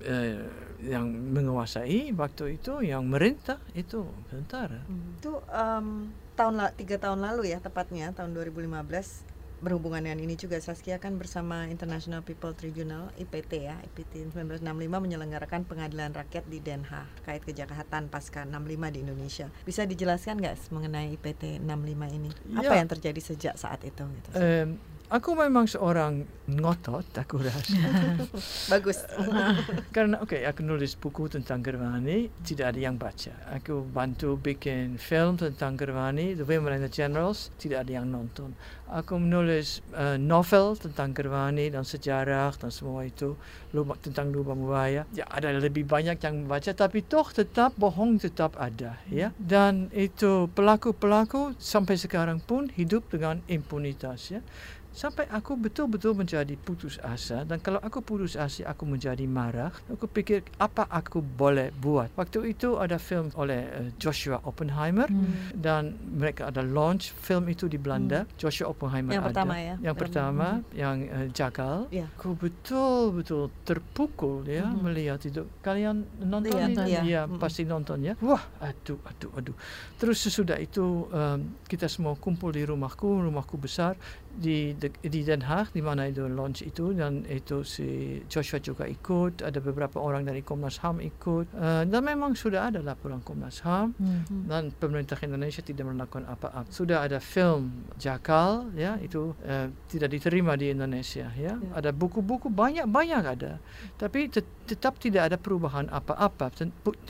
eh, yang menguasai waktu itu, yang merintah itu tentara. Mhm. Itu em, tahun tiga tahun lalu ya tepatnya tahun 2015 berhubungan dengan ini juga Saskia kan bersama International People Tribunal IPT ya IPT 1965 menyelenggarakan pengadilan rakyat di Den Haag terkait kejahatan pasca 65 di Indonesia bisa dijelaskan nggak mengenai IPT 65 ini apa Ya. yang terjadi sejak saat itu gitu Em, aku memang seorang ngotot, aku rasa. *laughs* bagus *laughs* Karena oke, aku nulis buku tentang Gerwani, tidak ada yang baca. Aku bantu bikin film tentang Gerwani, The Women and the Generals, tidak ada yang nonton. Aku menulis eh, novel tentang Gerwani dan sejarah dan semua itu lubang, tentang lubang buaya. Ya ada lebih banyak yang membaca, tapi toh tetap bohong tetap ada, ya. Dan itu pelaku-pelaku sampai sekarang pun hidup dengan impunitas, ya. Sampai aku betul-betul menjadi putus asa dan kalau aku putus asa aku menjadi marah. Aku pikir apa aku boleh buat. Waktu itu ada film oleh eh, Joshua Oppenheimer Hmm. dan mereka ada launch film itu di Belanda. Joshua Oppenheimer Yang ada. pertama ya? Yang pertama yang eh, Jagal. Iya. Aku betul-betul terpukul ya Mhm. melihat itu. Kalian nonton Iya, ini? iya. Iya, Mhm. pasti nonton ya. Wah, aduh, aduh, aduh. Terus sesudah itu em, kita semua kumpul di rumahku, rumahku besar di de- di Den Haag di mana itu launch itu dan itu si Joshua juga ikut, ada beberapa orang dari Komnas HAM ikut Eh, dan memang sudah ada laporan Komnas HAM Hmm. Hmm. dan pemerintah Indonesia tidak melakukan apa-apa. Sudah ada film Jakal ya itu eh, tidak diterima di Indonesia ya. Ya. Ada buku-buku banyak-banyak ada. Tapi tet- tetap tidak ada perubahan apa-apa.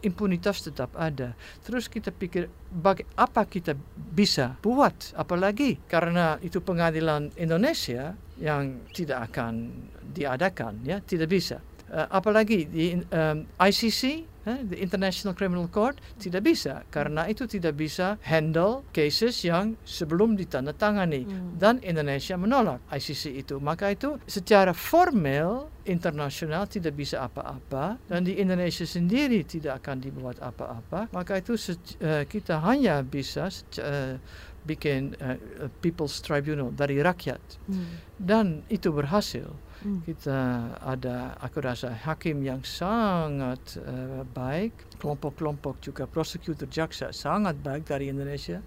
Impunitas tetap ada. Terus kita pikir baga- apa kita bisa buat apalagi karena itu pengadilan Indonesia yang tidak akan diadakan ya, tidak bisa. Eh, apalagi di um, ICC, eh, the International Criminal Court, tidak bisa karena itu tidak bisa handle cases yang sebelum ditandatangani Hmm. dan Indonesia menolak ICC itu. Maka itu secara formal internasional tidak bisa apa-apa dan di Indonesia sendiri tidak akan dibuat apa-apa. Maka itu eh, kita hanya bisa eh, bikin eh, People's Tribunal dari rakyat Hmm. dan itu berhasil Hmm. kita ada aku rasa hakim yang sangat eh, baik kelompok-kelompok juga prosecutor jaksa sangat baik dari Indonesia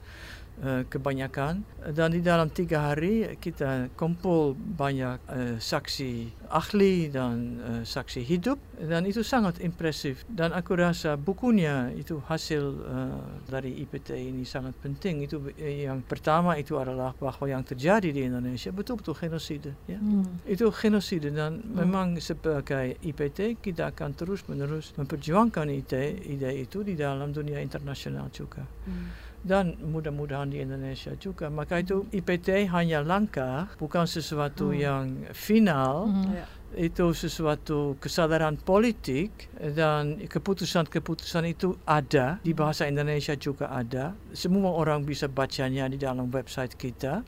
uh, kebanyakan. Dan di dalam tiga hari kita kumpul banyak uh, saksi ahli dan uh, saksi hidup. Dan itu sangat impresif. Dan aku rasa bukunya itu hasil uh, dari IPT ini sangat penting. Itu yang pertama itu adalah bahwa yang terjadi di Indonesia betul-betul genosida ya. Hmm. itu genosida dan memang sebagai IPT kita akan terus menerus memperjuangkan ide ide itu di dalam dunia internasional juga. Hmm. Dan mudah-mudahan di Indonesia juga. Maka itu IPT hanya langkah bukan sesuatu Hmm. yang final. Hmm. Ya. itu sesuatu kesadaran politik dan keputusan-keputusan itu ada di bahasa Indonesia juga ada. Semua orang bisa bacanya di dalam website kita.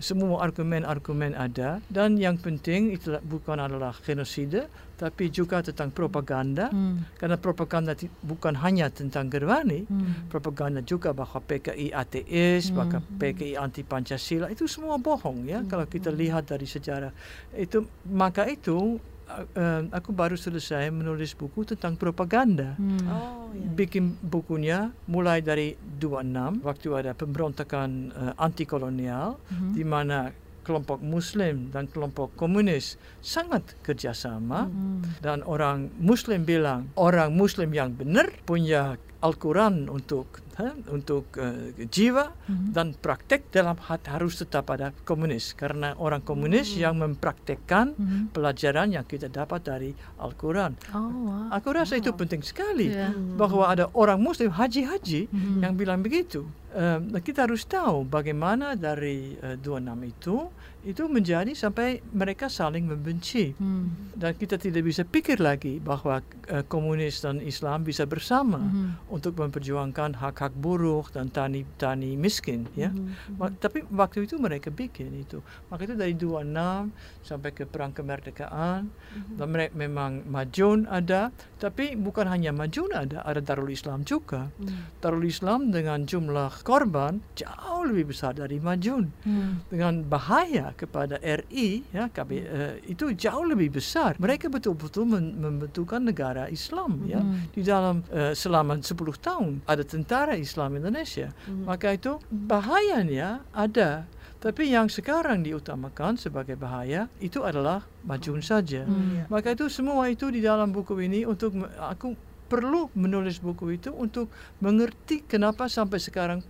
Semua argumen-argumen ada. Dan yang penting itu bukan adalah genosida tapi juga tentang propaganda Hmm. karena propaganda bukan hanya tentang Gerwani Hmm. propaganda juga bahwa PKI ateis, Hmm. bahwa PKI anti Pancasila itu semua bohong ya kalau kita lihat dari sejarah itu maka itu uh, aku baru selesai menulis buku tentang propaganda. Hmm. Oh ya. Bikin bukunya mulai dari 26 waktu ada pemberontakan uh, anti kolonial Mhm. di mana kelompok Muslim dan kelompok komunis sangat kerjasama Hmm. dan orang Muslim bilang orang Muslim yang benar punya Al-Quran untuk ha, untuk uh, jiwa Mhm. dan praktek dalam hat harus tetap ada komunis karena orang komunis yang mempraktekkan Mhm. pelajaran yang kita dapat dari Al-Quran. Oh, wow. Aku rasa itu penting sekali Iya. bahwa ada orang Muslim haji-haji Mhm. yang bilang begitu. Um, kita harus tahu bagaimana dari uh, 26 itu itu menjadi sampai mereka saling membenci Hmm. dan kita tidak bisa pikir lagi bahwa uh, komunis dan Islam bisa bersama Mhm. untuk memperjuangkan hak-hak buruh dan tani tani miskin ya. Ma- tapi waktu itu mereka bikin itu. Maka itu dari 26 sampai ke perang kemerdekaan dan mereka memang Majun ada, tapi bukan hanya Majun ada, ada Darul Islam juga. Darul Islam dengan jumlah korban jauh lebih besar dari Majun Hmm. dengan bahaya kepada RI ya KB, eh, itu jauh lebih besar. Mereka betul-betul men- membentukkan negara Islam ya Hmm. di dalam eh, selama 10 tahun ada tentara Islam Indonesia. Maka itu bahayanya ada. Tapi yang sekarang diutamakan sebagai bahaya itu adalah Majun saja. Hmm. Maka itu semua itu di dalam buku ini untuk aku perlu menulis buku itu untuk mengerti kenapa sampai sekarang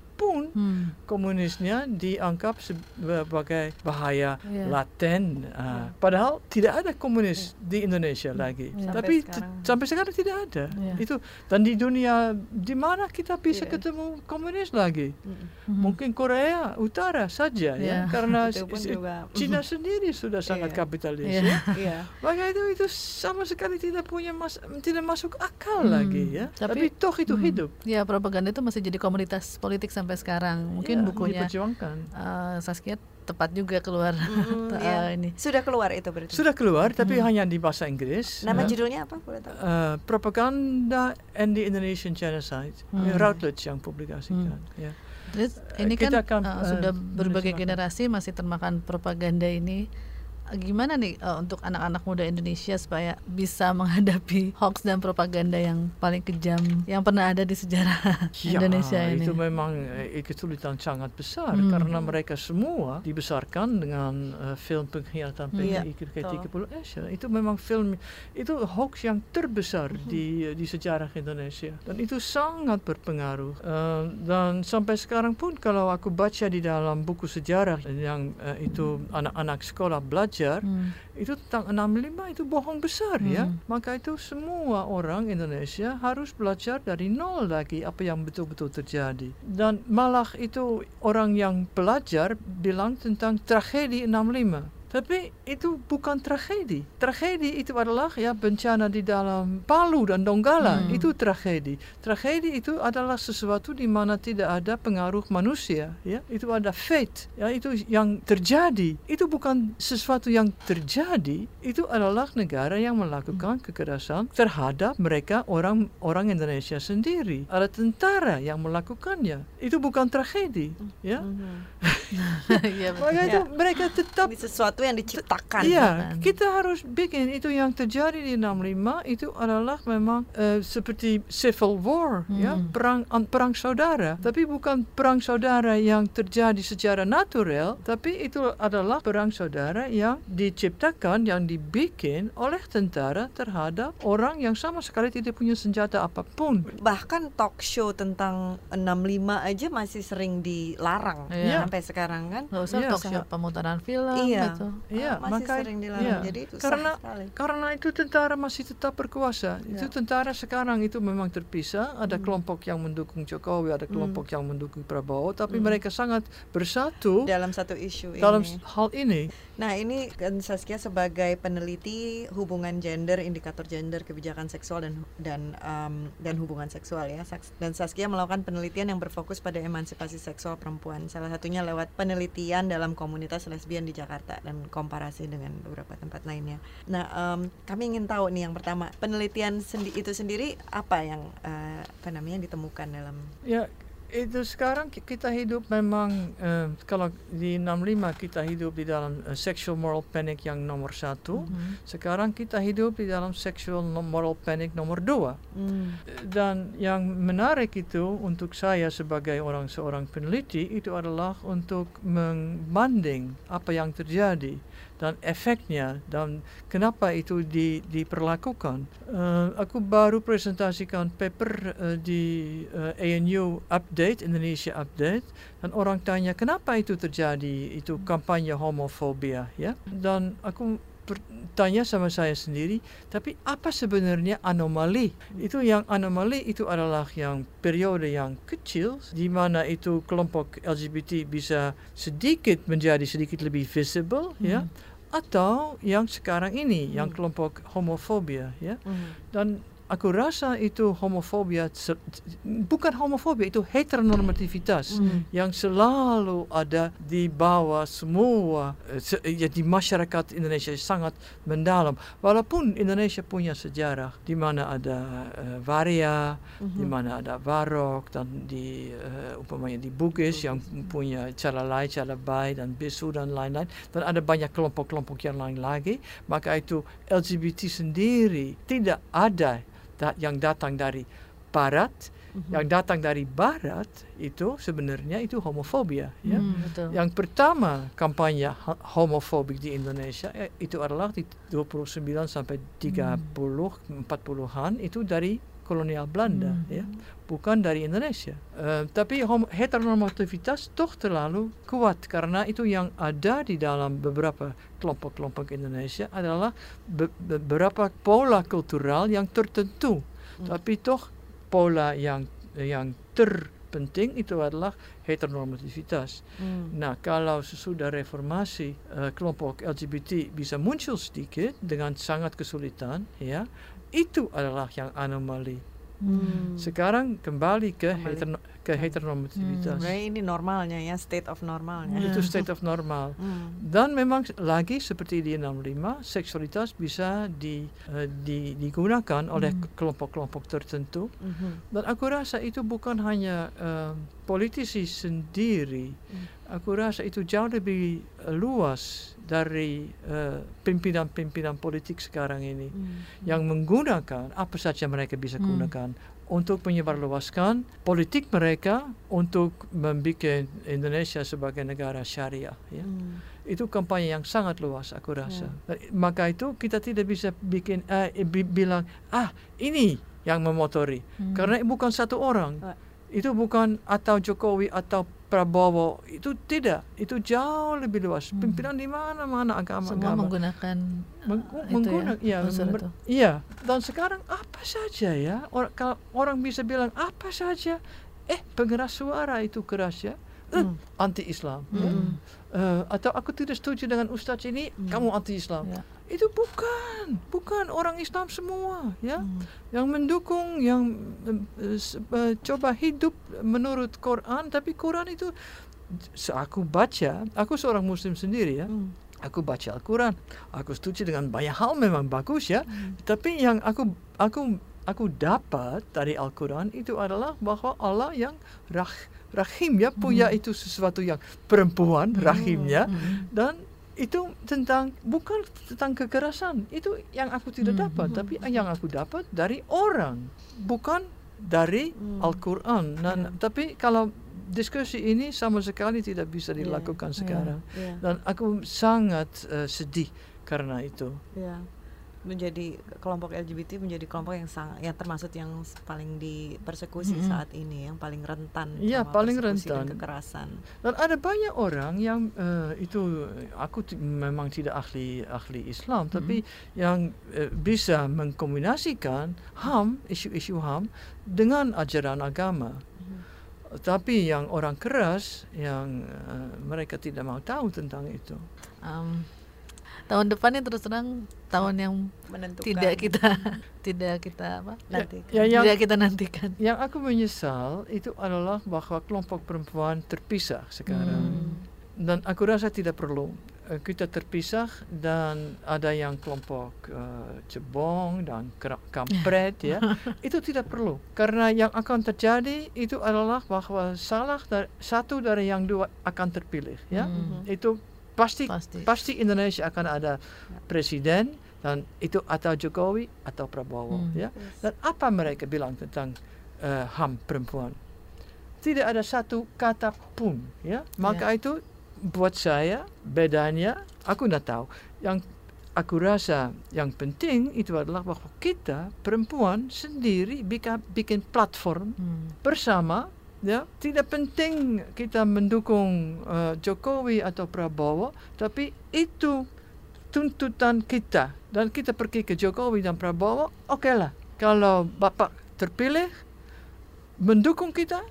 Hmm. komunisnya dianggap sebagai bahaya Iya. laten. Ah, padahal tidak ada komunis di Indonesia lagi. Iya. Sampai Tapi te- sekarang. sampai sekarang tidak ada. Iya. Itu dan di dunia di mana kita bisa Iya. ketemu komunis lagi? Mhm. Mungkin Korea Utara saja Iya. ya, karena *laughs* si- juga. Cina *laughs* sendiri sudah sangat Iya. kapitalis Iya. ya. *laughs* Iya. Maka itu itu sama sekali tidak punya mas, tidak masuk akal Hmm. lagi ya. Tapi- Tapi, toh itu Hmm. hidup. Ya propaganda itu masih jadi komunitas politik sampai sekarang. Mungkin Ya, bukunya diperjuangkan. eh, Saskia tepat juga keluar Mm, *laughs* iya. ini. Sudah keluar itu berarti. Sudah keluar tapi hanya di bahasa Inggris. Nama ya. judulnya apa boleh tahu? Eh, propaganda and the Indonesian genocide Hmm. Ya, Routledge yang publikasikan ya. Terus ini kita kan akan, eh, sudah berbagai generasi masih termakan propaganda ini. Eh, Gimana nih eh, untuk anak-anak muda Indonesia supaya bisa *laughs* menghadapi hoax dan propaganda yang paling kejam yang pernah ada di sejarah *laughs* Indonesia ini? Ya, itu memang eh, kesulitan sangat besar Hmm. karena mereka semua dibesarkan dengan eh, film pengkhianatan Iya, PKI betul. ke-30 Asia. Itu memang film itu hoax yang terbesar Hmm. di di sejarah Indonesia dan itu sangat berpengaruh. Eh, dan sampai sekarang pun kalau aku baca di dalam buku sejarah yang eh, itu anak-anak sekolah belajar Hmm. itu tentang 65 itu bohong besar ya. Hmm. Maka itu semua orang Indonesia harus belajar dari nol lagi apa yang betul-betul terjadi. Dan malah itu orang yang belajar bilang tentang tragedi 65. Tapi itu bukan tragedi. Tragedi itu adalah ya bencana di dalam Palu dan Donggala. Hmm. Itu tragedi. Tragedi itu adalah sesuatu di mana tidak ada pengaruh manusia. Ya, itu ada fate. Ya, itu yang terjadi. Itu bukan sesuatu yang terjadi. Itu adalah negara yang melakukan kekerasan terhadap mereka orang orang Indonesia sendiri. Ada tentara yang melakukannya. Itu bukan tragedi. Ya, *laughs* *laughs* betul. maka itu mereka tetap Ini sesuatu sesuatu yang diciptakan. Iya, bahkan. kita harus bikin itu yang terjadi di 65 itu adalah memang eh, seperti civil war, ya, Hmm. perang an- perang saudara. Tapi bukan perang saudara yang terjadi secara natural, tapi itu adalah perang saudara yang diciptakan, yang dibikin oleh tentara terhadap orang yang sama sekali tidak punya senjata apa pun. Bahkan talk show tentang 65 aja masih sering dilarang Iya. sampai sekarang kan. Nggak usah Iya, talk show pemutaran film Iya. gitu. Iya, masih maka sering dilarang. iya. Jadi itu karena sekali. karena itu tentara masih tetap berkuasa. Itu Ya. tentara sekarang itu memang terpisah. Ada Hmm. kelompok yang mendukung Jokowi, ada kelompok yang mendukung Prabowo, tapi Hmm. mereka sangat bersatu dalam satu isu dalam ini. hal ini. Nah, ini kan Saskia sebagai peneliti hubungan gender, indikator gender, kebijakan seksual dan dan em, dan hubungan seksual ya. Dan Saskia melakukan penelitian yang berfokus pada emansipasi seksual perempuan. Salah satunya lewat penelitian dalam komunitas lesbian di Jakarta dan komparasi dengan beberapa tempat lainnya. Nah, em, kami ingin tahu nih yang pertama, penelitian sendi- itu sendiri apa yang eh, apa namanya ditemukan dalam Ya, itu sekarang ki- kita hidup memang eh, kalau di 65 kita hidup di dalam eh, sexual moral panic yang nomor satu. Mhm. Sekarang kita hidup di dalam sexual moral panic nomor dua. Hmm. Dan yang menarik itu untuk saya sebagai orang seorang peneliti itu adalah untuk membanding apa yang terjadi dan efeknya dan kenapa itu di, diperlakukan. Eh, aku baru presentasikan paper eh, di eh, ANU Update, Indonesia Update, dan orang tanya kenapa itu terjadi, itu kampanye homofobia, ya. Dan aku bertanya sama saya sendiri, tapi apa sebenarnya anomali? Itu yang anomali itu adalah yang periode yang kecil di mana itu kelompok LGBT bisa sedikit menjadi sedikit lebih visible ya atau yang sekarang ini yang kelompok homofobia ya. Hmm. Dan aku rasa itu homofobia bukan homofobia itu heteronormativitas Hmm. yang selalu ada di bawah semua eh, ya di masyarakat Indonesia sangat mendalam. Walaupun Indonesia punya sejarah di mana ada eh, Varia di mana ada Varok dan di eh, umpamanya di Bugis yang punya cara lain cara baik dan Bisu dan lain-lain. Dan ada banyak kelompok-kelompok yang lain lagi. Maka itu LGBT sendiri tidak ada da- yang datang dari barat yang datang dari barat itu sebenarnya itu homofobia ya. Hmm, betul. yang pertama kampanye ho- homofobik di Indonesia eh, itu adalah di 29 sampai 30 40-an itu dari kolonial Belanda Hmm. ya. Bukan dari Indonesia. Eh, tapi heteronormativitas toh terlalu kuat karena itu yang ada di dalam beberapa kelompok-kelompok Indonesia adalah be- beberapa pola kultural yang tertentu. Tapi toh pola yang yang terpenting itu adalah heteronormativitas Hmm. Nah, kalau sesudah reformasi eh, kelompok LGBT bisa muncul sedikit dengan sangat kesulitan, ya, itu adalah yang anomali. Hmm. Sekarang kembali ke Kembali. ke heteronormativitas. Sebenarnya ini normalnya ya, state of normalnya. Itu state of normal. Hmm. Dan memang lagi seperti di 65, seksualitas bisa di, eh, di- digunakan oleh kelompok-kelompok tertentu. Mhm. Dan aku rasa itu bukan hanya eh, politisi sendiri. Aku rasa itu jauh lebih eh, luas dari eh, pimpinan-pimpinan politik sekarang ini Hmm. yang menggunakan apa saja mereka bisa Hmm. gunakan untuk menyebarluaskan politik mereka untuk membuat Indonesia sebagai negara syariah. Ya. Hmm. Itu kampanye yang sangat luas aku rasa. Dan Maka itu kita tidak bisa bikin bi- bilang ah ini yang memotori Hmm. karena bukan satu orang. Itu bukan atau Jokowi atau Prabowo itu tidak. Itu jauh lebih luas. Pimpinan di mana-mana Semua agama-agama. menggunakan Meng- uh, itu menggunakan ya, iya, mer- itu. iya. Dan sekarang apa saja ya? Orang kalau orang bisa bilang apa saja, eh pengeras suara itu keras ya. Eh, Hmm. anti-Islam. ya. Hmm. Eh, atau aku tidak setuju dengan ustadz ini, kamu anti-Islam. Ya. Itu bukan, bukan orang Islam semua, ya, Hmm. yang mendukung, yang s- eh, coba hidup menurut Quran, tapi Quran itu, aku baca, aku seorang Muslim sendiri ya, Hmm. aku baca Al-Quran, aku setuju dengan banyak hal memang bagus ya, tapi yang aku aku aku dapat dari Al-Quran itu adalah bahwa Allah yang rah, rahim ya punya itu sesuatu yang perempuan rahimnya Hmm. dan itu tentang bukan tentang kekerasan. Itu yang aku tidak Hmm. dapat, tapi yang aku dapat dari orang, bukan dari Hmm. Al-Qur'an. Nah, Ya. tapi kalau diskusi ini sama sekali tidak bisa dilakukan iya, sekarang. Iya, Dan aku sangat eh, sedih karena itu. iya. Menjadi kelompok LGBT menjadi kelompok yang sangat yang termasuk yang paling dipersekusi Mm-mm. saat ini, yang paling rentan sama paling persekusi dan rentan. kekerasan. Dan ada banyak orang yang eh, itu aku memang tidak ahli ahli Islam, tapi yang eh, bisa mengkombinasikan HAM isu-isu HAM dengan ajaran agama. Tapi yang orang keras yang eh, mereka tidak mau tahu tentang itu. Em, tahun depan ini terus terang tahun yang Menentukan tidak kita *laughs* tidak kita apa nanti. Ya, yang tidak kita nantikan. yang aku menyesal itu adalah bahwa kelompok perempuan terpisah sekarang. Hmm. Dan aku rasa tidak perlu eh, kita terpisah dan ada yang kelompok eh, cebong dan kampret ya *laughs* itu tidak perlu karena yang akan terjadi itu adalah bahwa salah dari, satu dari yang dua akan terpilih ya Hmm. itu pasti Pasti. pasti Indonesia akan ada presiden dan itu atau Jokowi atau Prabowo Hmm. ya dan apa mereka bilang tentang eh, HAM perempuan? Tidak ada satu kata pun, ya. Maka itu buat saya bedanya aku tidak tahu. Yang aku rasa yang penting itu adalah bahwa kita perempuan sendiri bikin bikin platform Hmm. bersama ya tidak penting kita mendukung eh, Jokowi atau Prabowo tapi itu tuntutan kita dan kita pergi ke Jokowi dan Prabowo oke lah kalau bapak terpilih mendukung kita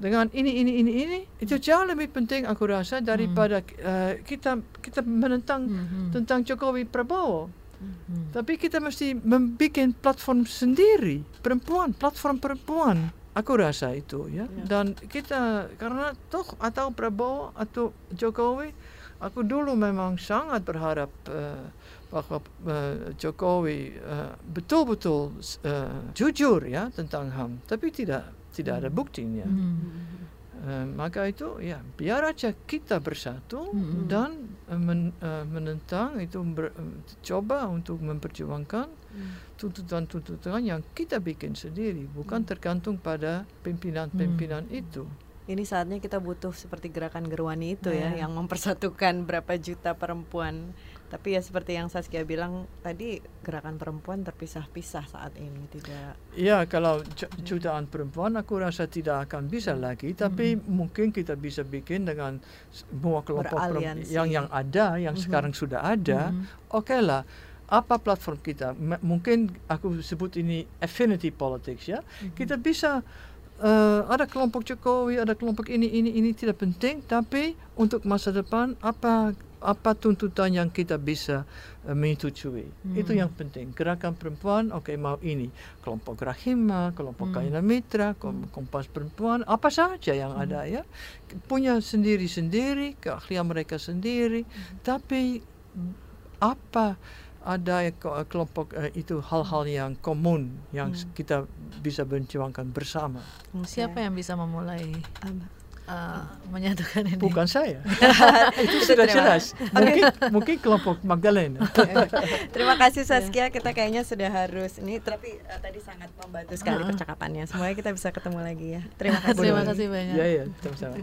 dengan ini ini ini ini itu jauh lebih penting aku rasa daripada eh, kita kita menentang Hmm, hmm. tentang Jokowi Prabowo Hmm. tapi kita mesti membuat platform sendiri, perempuan, platform perempuan. Aku rasa itu ya. Ya. Dan kita karena toh atau Prabowo atau Jokowi, aku dulu memang sangat berharap eh, bahwa eh, Jokowi eh, betul-betul eh, jujur ya tentang HAM, tapi tidak tidak ada buktinya. Hmm. Eh, maka itu ya biar aja kita bersatu Mm-mm. dan eh, men- eh, menentang itu ber- eh, coba untuk memperjuangkan tuntutan-tuntutan yang kita bikin sendiri bukan tergantung pada pimpinan-pimpinan itu. Ini saatnya kita butuh seperti gerakan Gerwani itu ya, Ya. yang mempersatukan berapa juta perempuan. Tapi ya seperti yang Saskia bilang tadi, gerakan perempuan terpisah-pisah saat ini, tidak. Ya kalau ju- jutaan perempuan aku rasa tidak akan bisa lagi tapi mungkin kita bisa bikin dengan semua kelompok perempuan yang yang ada yang Mhm. sekarang sudah ada. Mhm. Oke lah, apa platform kita? M- mungkin aku sebut ini affinity politics ya. Kita bisa eh, ada kelompok Jokowi, ada kelompok ini, ini, ini tidak penting. Tapi untuk masa depan apa apa tuntutan yang kita bisa eh, menyetujui? Itu Hmm. yang penting. Gerakan perempuan, oke mau ini kelompok Rahima, kelompok Hmm. Kaina Mitra, kom- Kompas Perempuan, apa saja yang ada ya punya sendiri-sendiri keahlian mereka sendiri. Tapi apa ada ke- kelompok eh, itu hal-hal yang komun yang Hmm. kita bisa berjuangkan bersama. Siapa yang bisa memulai Apa? Uh, menyatukan ini? Bukan saya. *laughs* itu sudah terima- jelas. *laughs* Mungkin mungkin kelompok Magdalena. *laughs* Terima kasih Saskia, kita kayaknya sudah harus ini tapi eh, tadi sangat membantu sekali Ah. percakapannya. Semuanya kita bisa ketemu lagi ya. Terima kasih. Terima kasih banyak. Ya ya, sama-sama.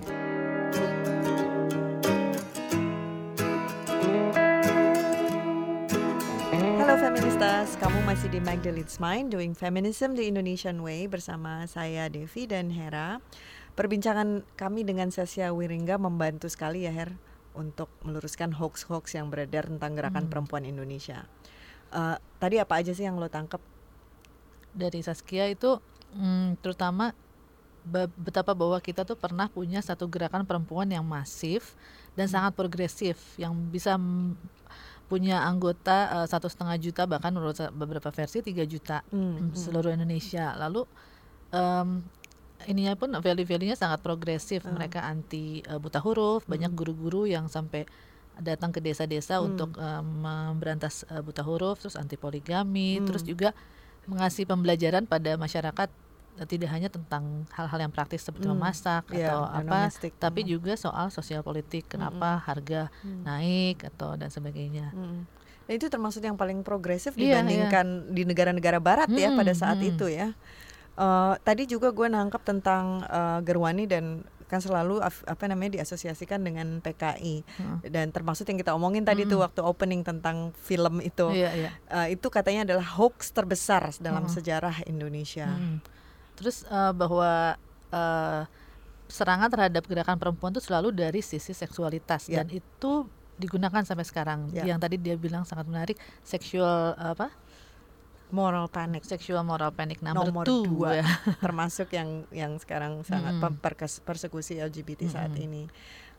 Halo feministas, kamu masih di Magdalene's Mind Doing Feminism the Indonesian Way bersama saya Devi dan Hera. Perbincangan kami dengan Sasya Wiringga membantu sekali ya Her untuk meluruskan hoax-hoax yang beredar tentang gerakan Hmm. perempuan Indonesia. Eh, tadi apa aja sih yang lo tangkap? Dari Saskia itu mm, terutama be- betapa bahwa kita tuh pernah punya satu gerakan perempuan yang masif dan sangat progresif yang bisa punya anggota eh, satu setengah juta bahkan menurut beberapa versi 3 juta Hmm, mm, seluruh Indonesia. Lalu em, ininya pun value-value-nya sangat progresif. Hmm. Mereka anti eh, buta huruf, banyak guru-guru yang sampai datang ke desa-desa Hmm. untuk em, memberantas eh, buta huruf, terus anti poligami, Hmm. terus juga mengasih pembelajaran pada masyarakat tidak hanya tentang hal-hal yang praktis seperti Hmm, memasak iya, atau apa, domestik. tapi Hmm. juga soal sosial politik, kenapa harga Hmm. naik atau dan sebagainya. Mm. Dan itu termasuk yang paling progresif Iya, dibandingkan di negara-negara Barat ya Mm, pada saat mm. itu ya. Eh, tadi juga gue nangkep tentang eh, Gerwani dan kan selalu apa namanya diasosiasikan dengan PKI Hmm. dan termasuk yang kita omongin tadi tuh Mm. waktu opening tentang film itu Iya, iya. Eh, itu katanya adalah hoax terbesar dalam Mm. sejarah Indonesia. Mm. Terus eh, bahwa eh, serangan terhadap gerakan perempuan itu selalu dari sisi seksualitas Ya. dan itu digunakan sampai sekarang. Ya. Yang tadi dia bilang sangat menarik, seksual apa? Moral panic Sexual moral panic number nomor two, dua ya. *laughs* termasuk yang yang sekarang sangat perkes- persekusi LGBT saat Mm-mm. ini.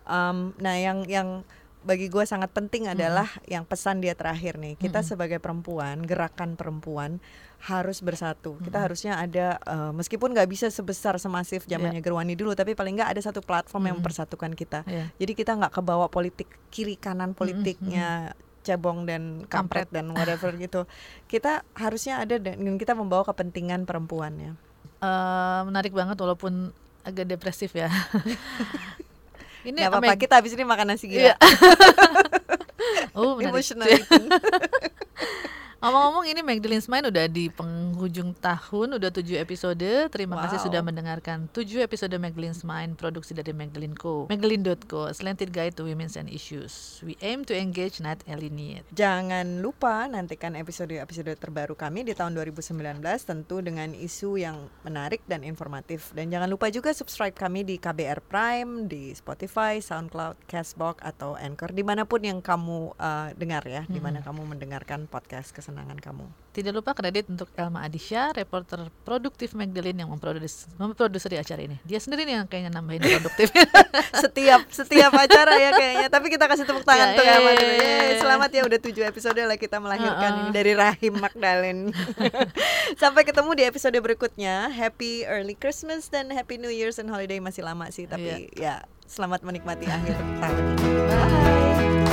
Um, nah yang yang bagi gue sangat penting adalah yang pesan dia terakhir nih kita Mm-mm. sebagai perempuan gerakan perempuan harus bersatu kita Mm-mm. harusnya ada eh, meskipun nggak bisa sebesar semasif zamannya Gerwani dulu tapi paling nggak ada satu platform yang Mm-mm. mempersatukan kita Iya. jadi kita nggak kebawa politik kiri kanan politiknya cebong dan kampret dan whatever *laughs* gitu kita harusnya ada dan kita membawa kepentingan perempuannya Eh, menarik banget walaupun agak depresif ya. *laughs* Ini Gak apa-apa, kita habis ini makan nasi gila Iya. *laughs* oh, menarik. Emotional Ngomong-ngomong ini Magdalene's Mind udah di penghujung tahun, udah tujuh episode. Terima kasih Wow. sudah mendengarkan tujuh episode Magdalene's Mind, produksi dari Magdalene Co. Magdalene.co, slanted guide to women's and issues. We aim to engage, not alienate. Jangan lupa nantikan episode-episode terbaru kami di tahun 2019 Tentu dengan isu yang menarik dan informatif Dan jangan lupa juga subscribe kami di KBR Prime Di Spotify, Soundcloud, Castbox, atau Anchor Di mana pun yang kamu eh, dengar ya Di mana kamu mendengarkan podcast kesenangan kamu Tidak lupa kredit untuk Elma Adisha, reporter produktif Magdalene yang memproduksi memproduksi acara ini. Dia sendiri nih yang kayaknya nambahin produktif. *laughs* Setiap setiap acara ya kayaknya Tapi kita kasih tepuk tangan Ya, tuh ya, ya, ya, ya. Yeay, Selamat ya udah tujuh episode lah kita melahirkan Uh-uh. ini dari rahim Magdalene *laughs* Sampai ketemu di episode berikutnya Happy early Christmas dan Happy New Year's and holiday masih lama sih Tapi ya selamat menikmati akhir tahun ini Bye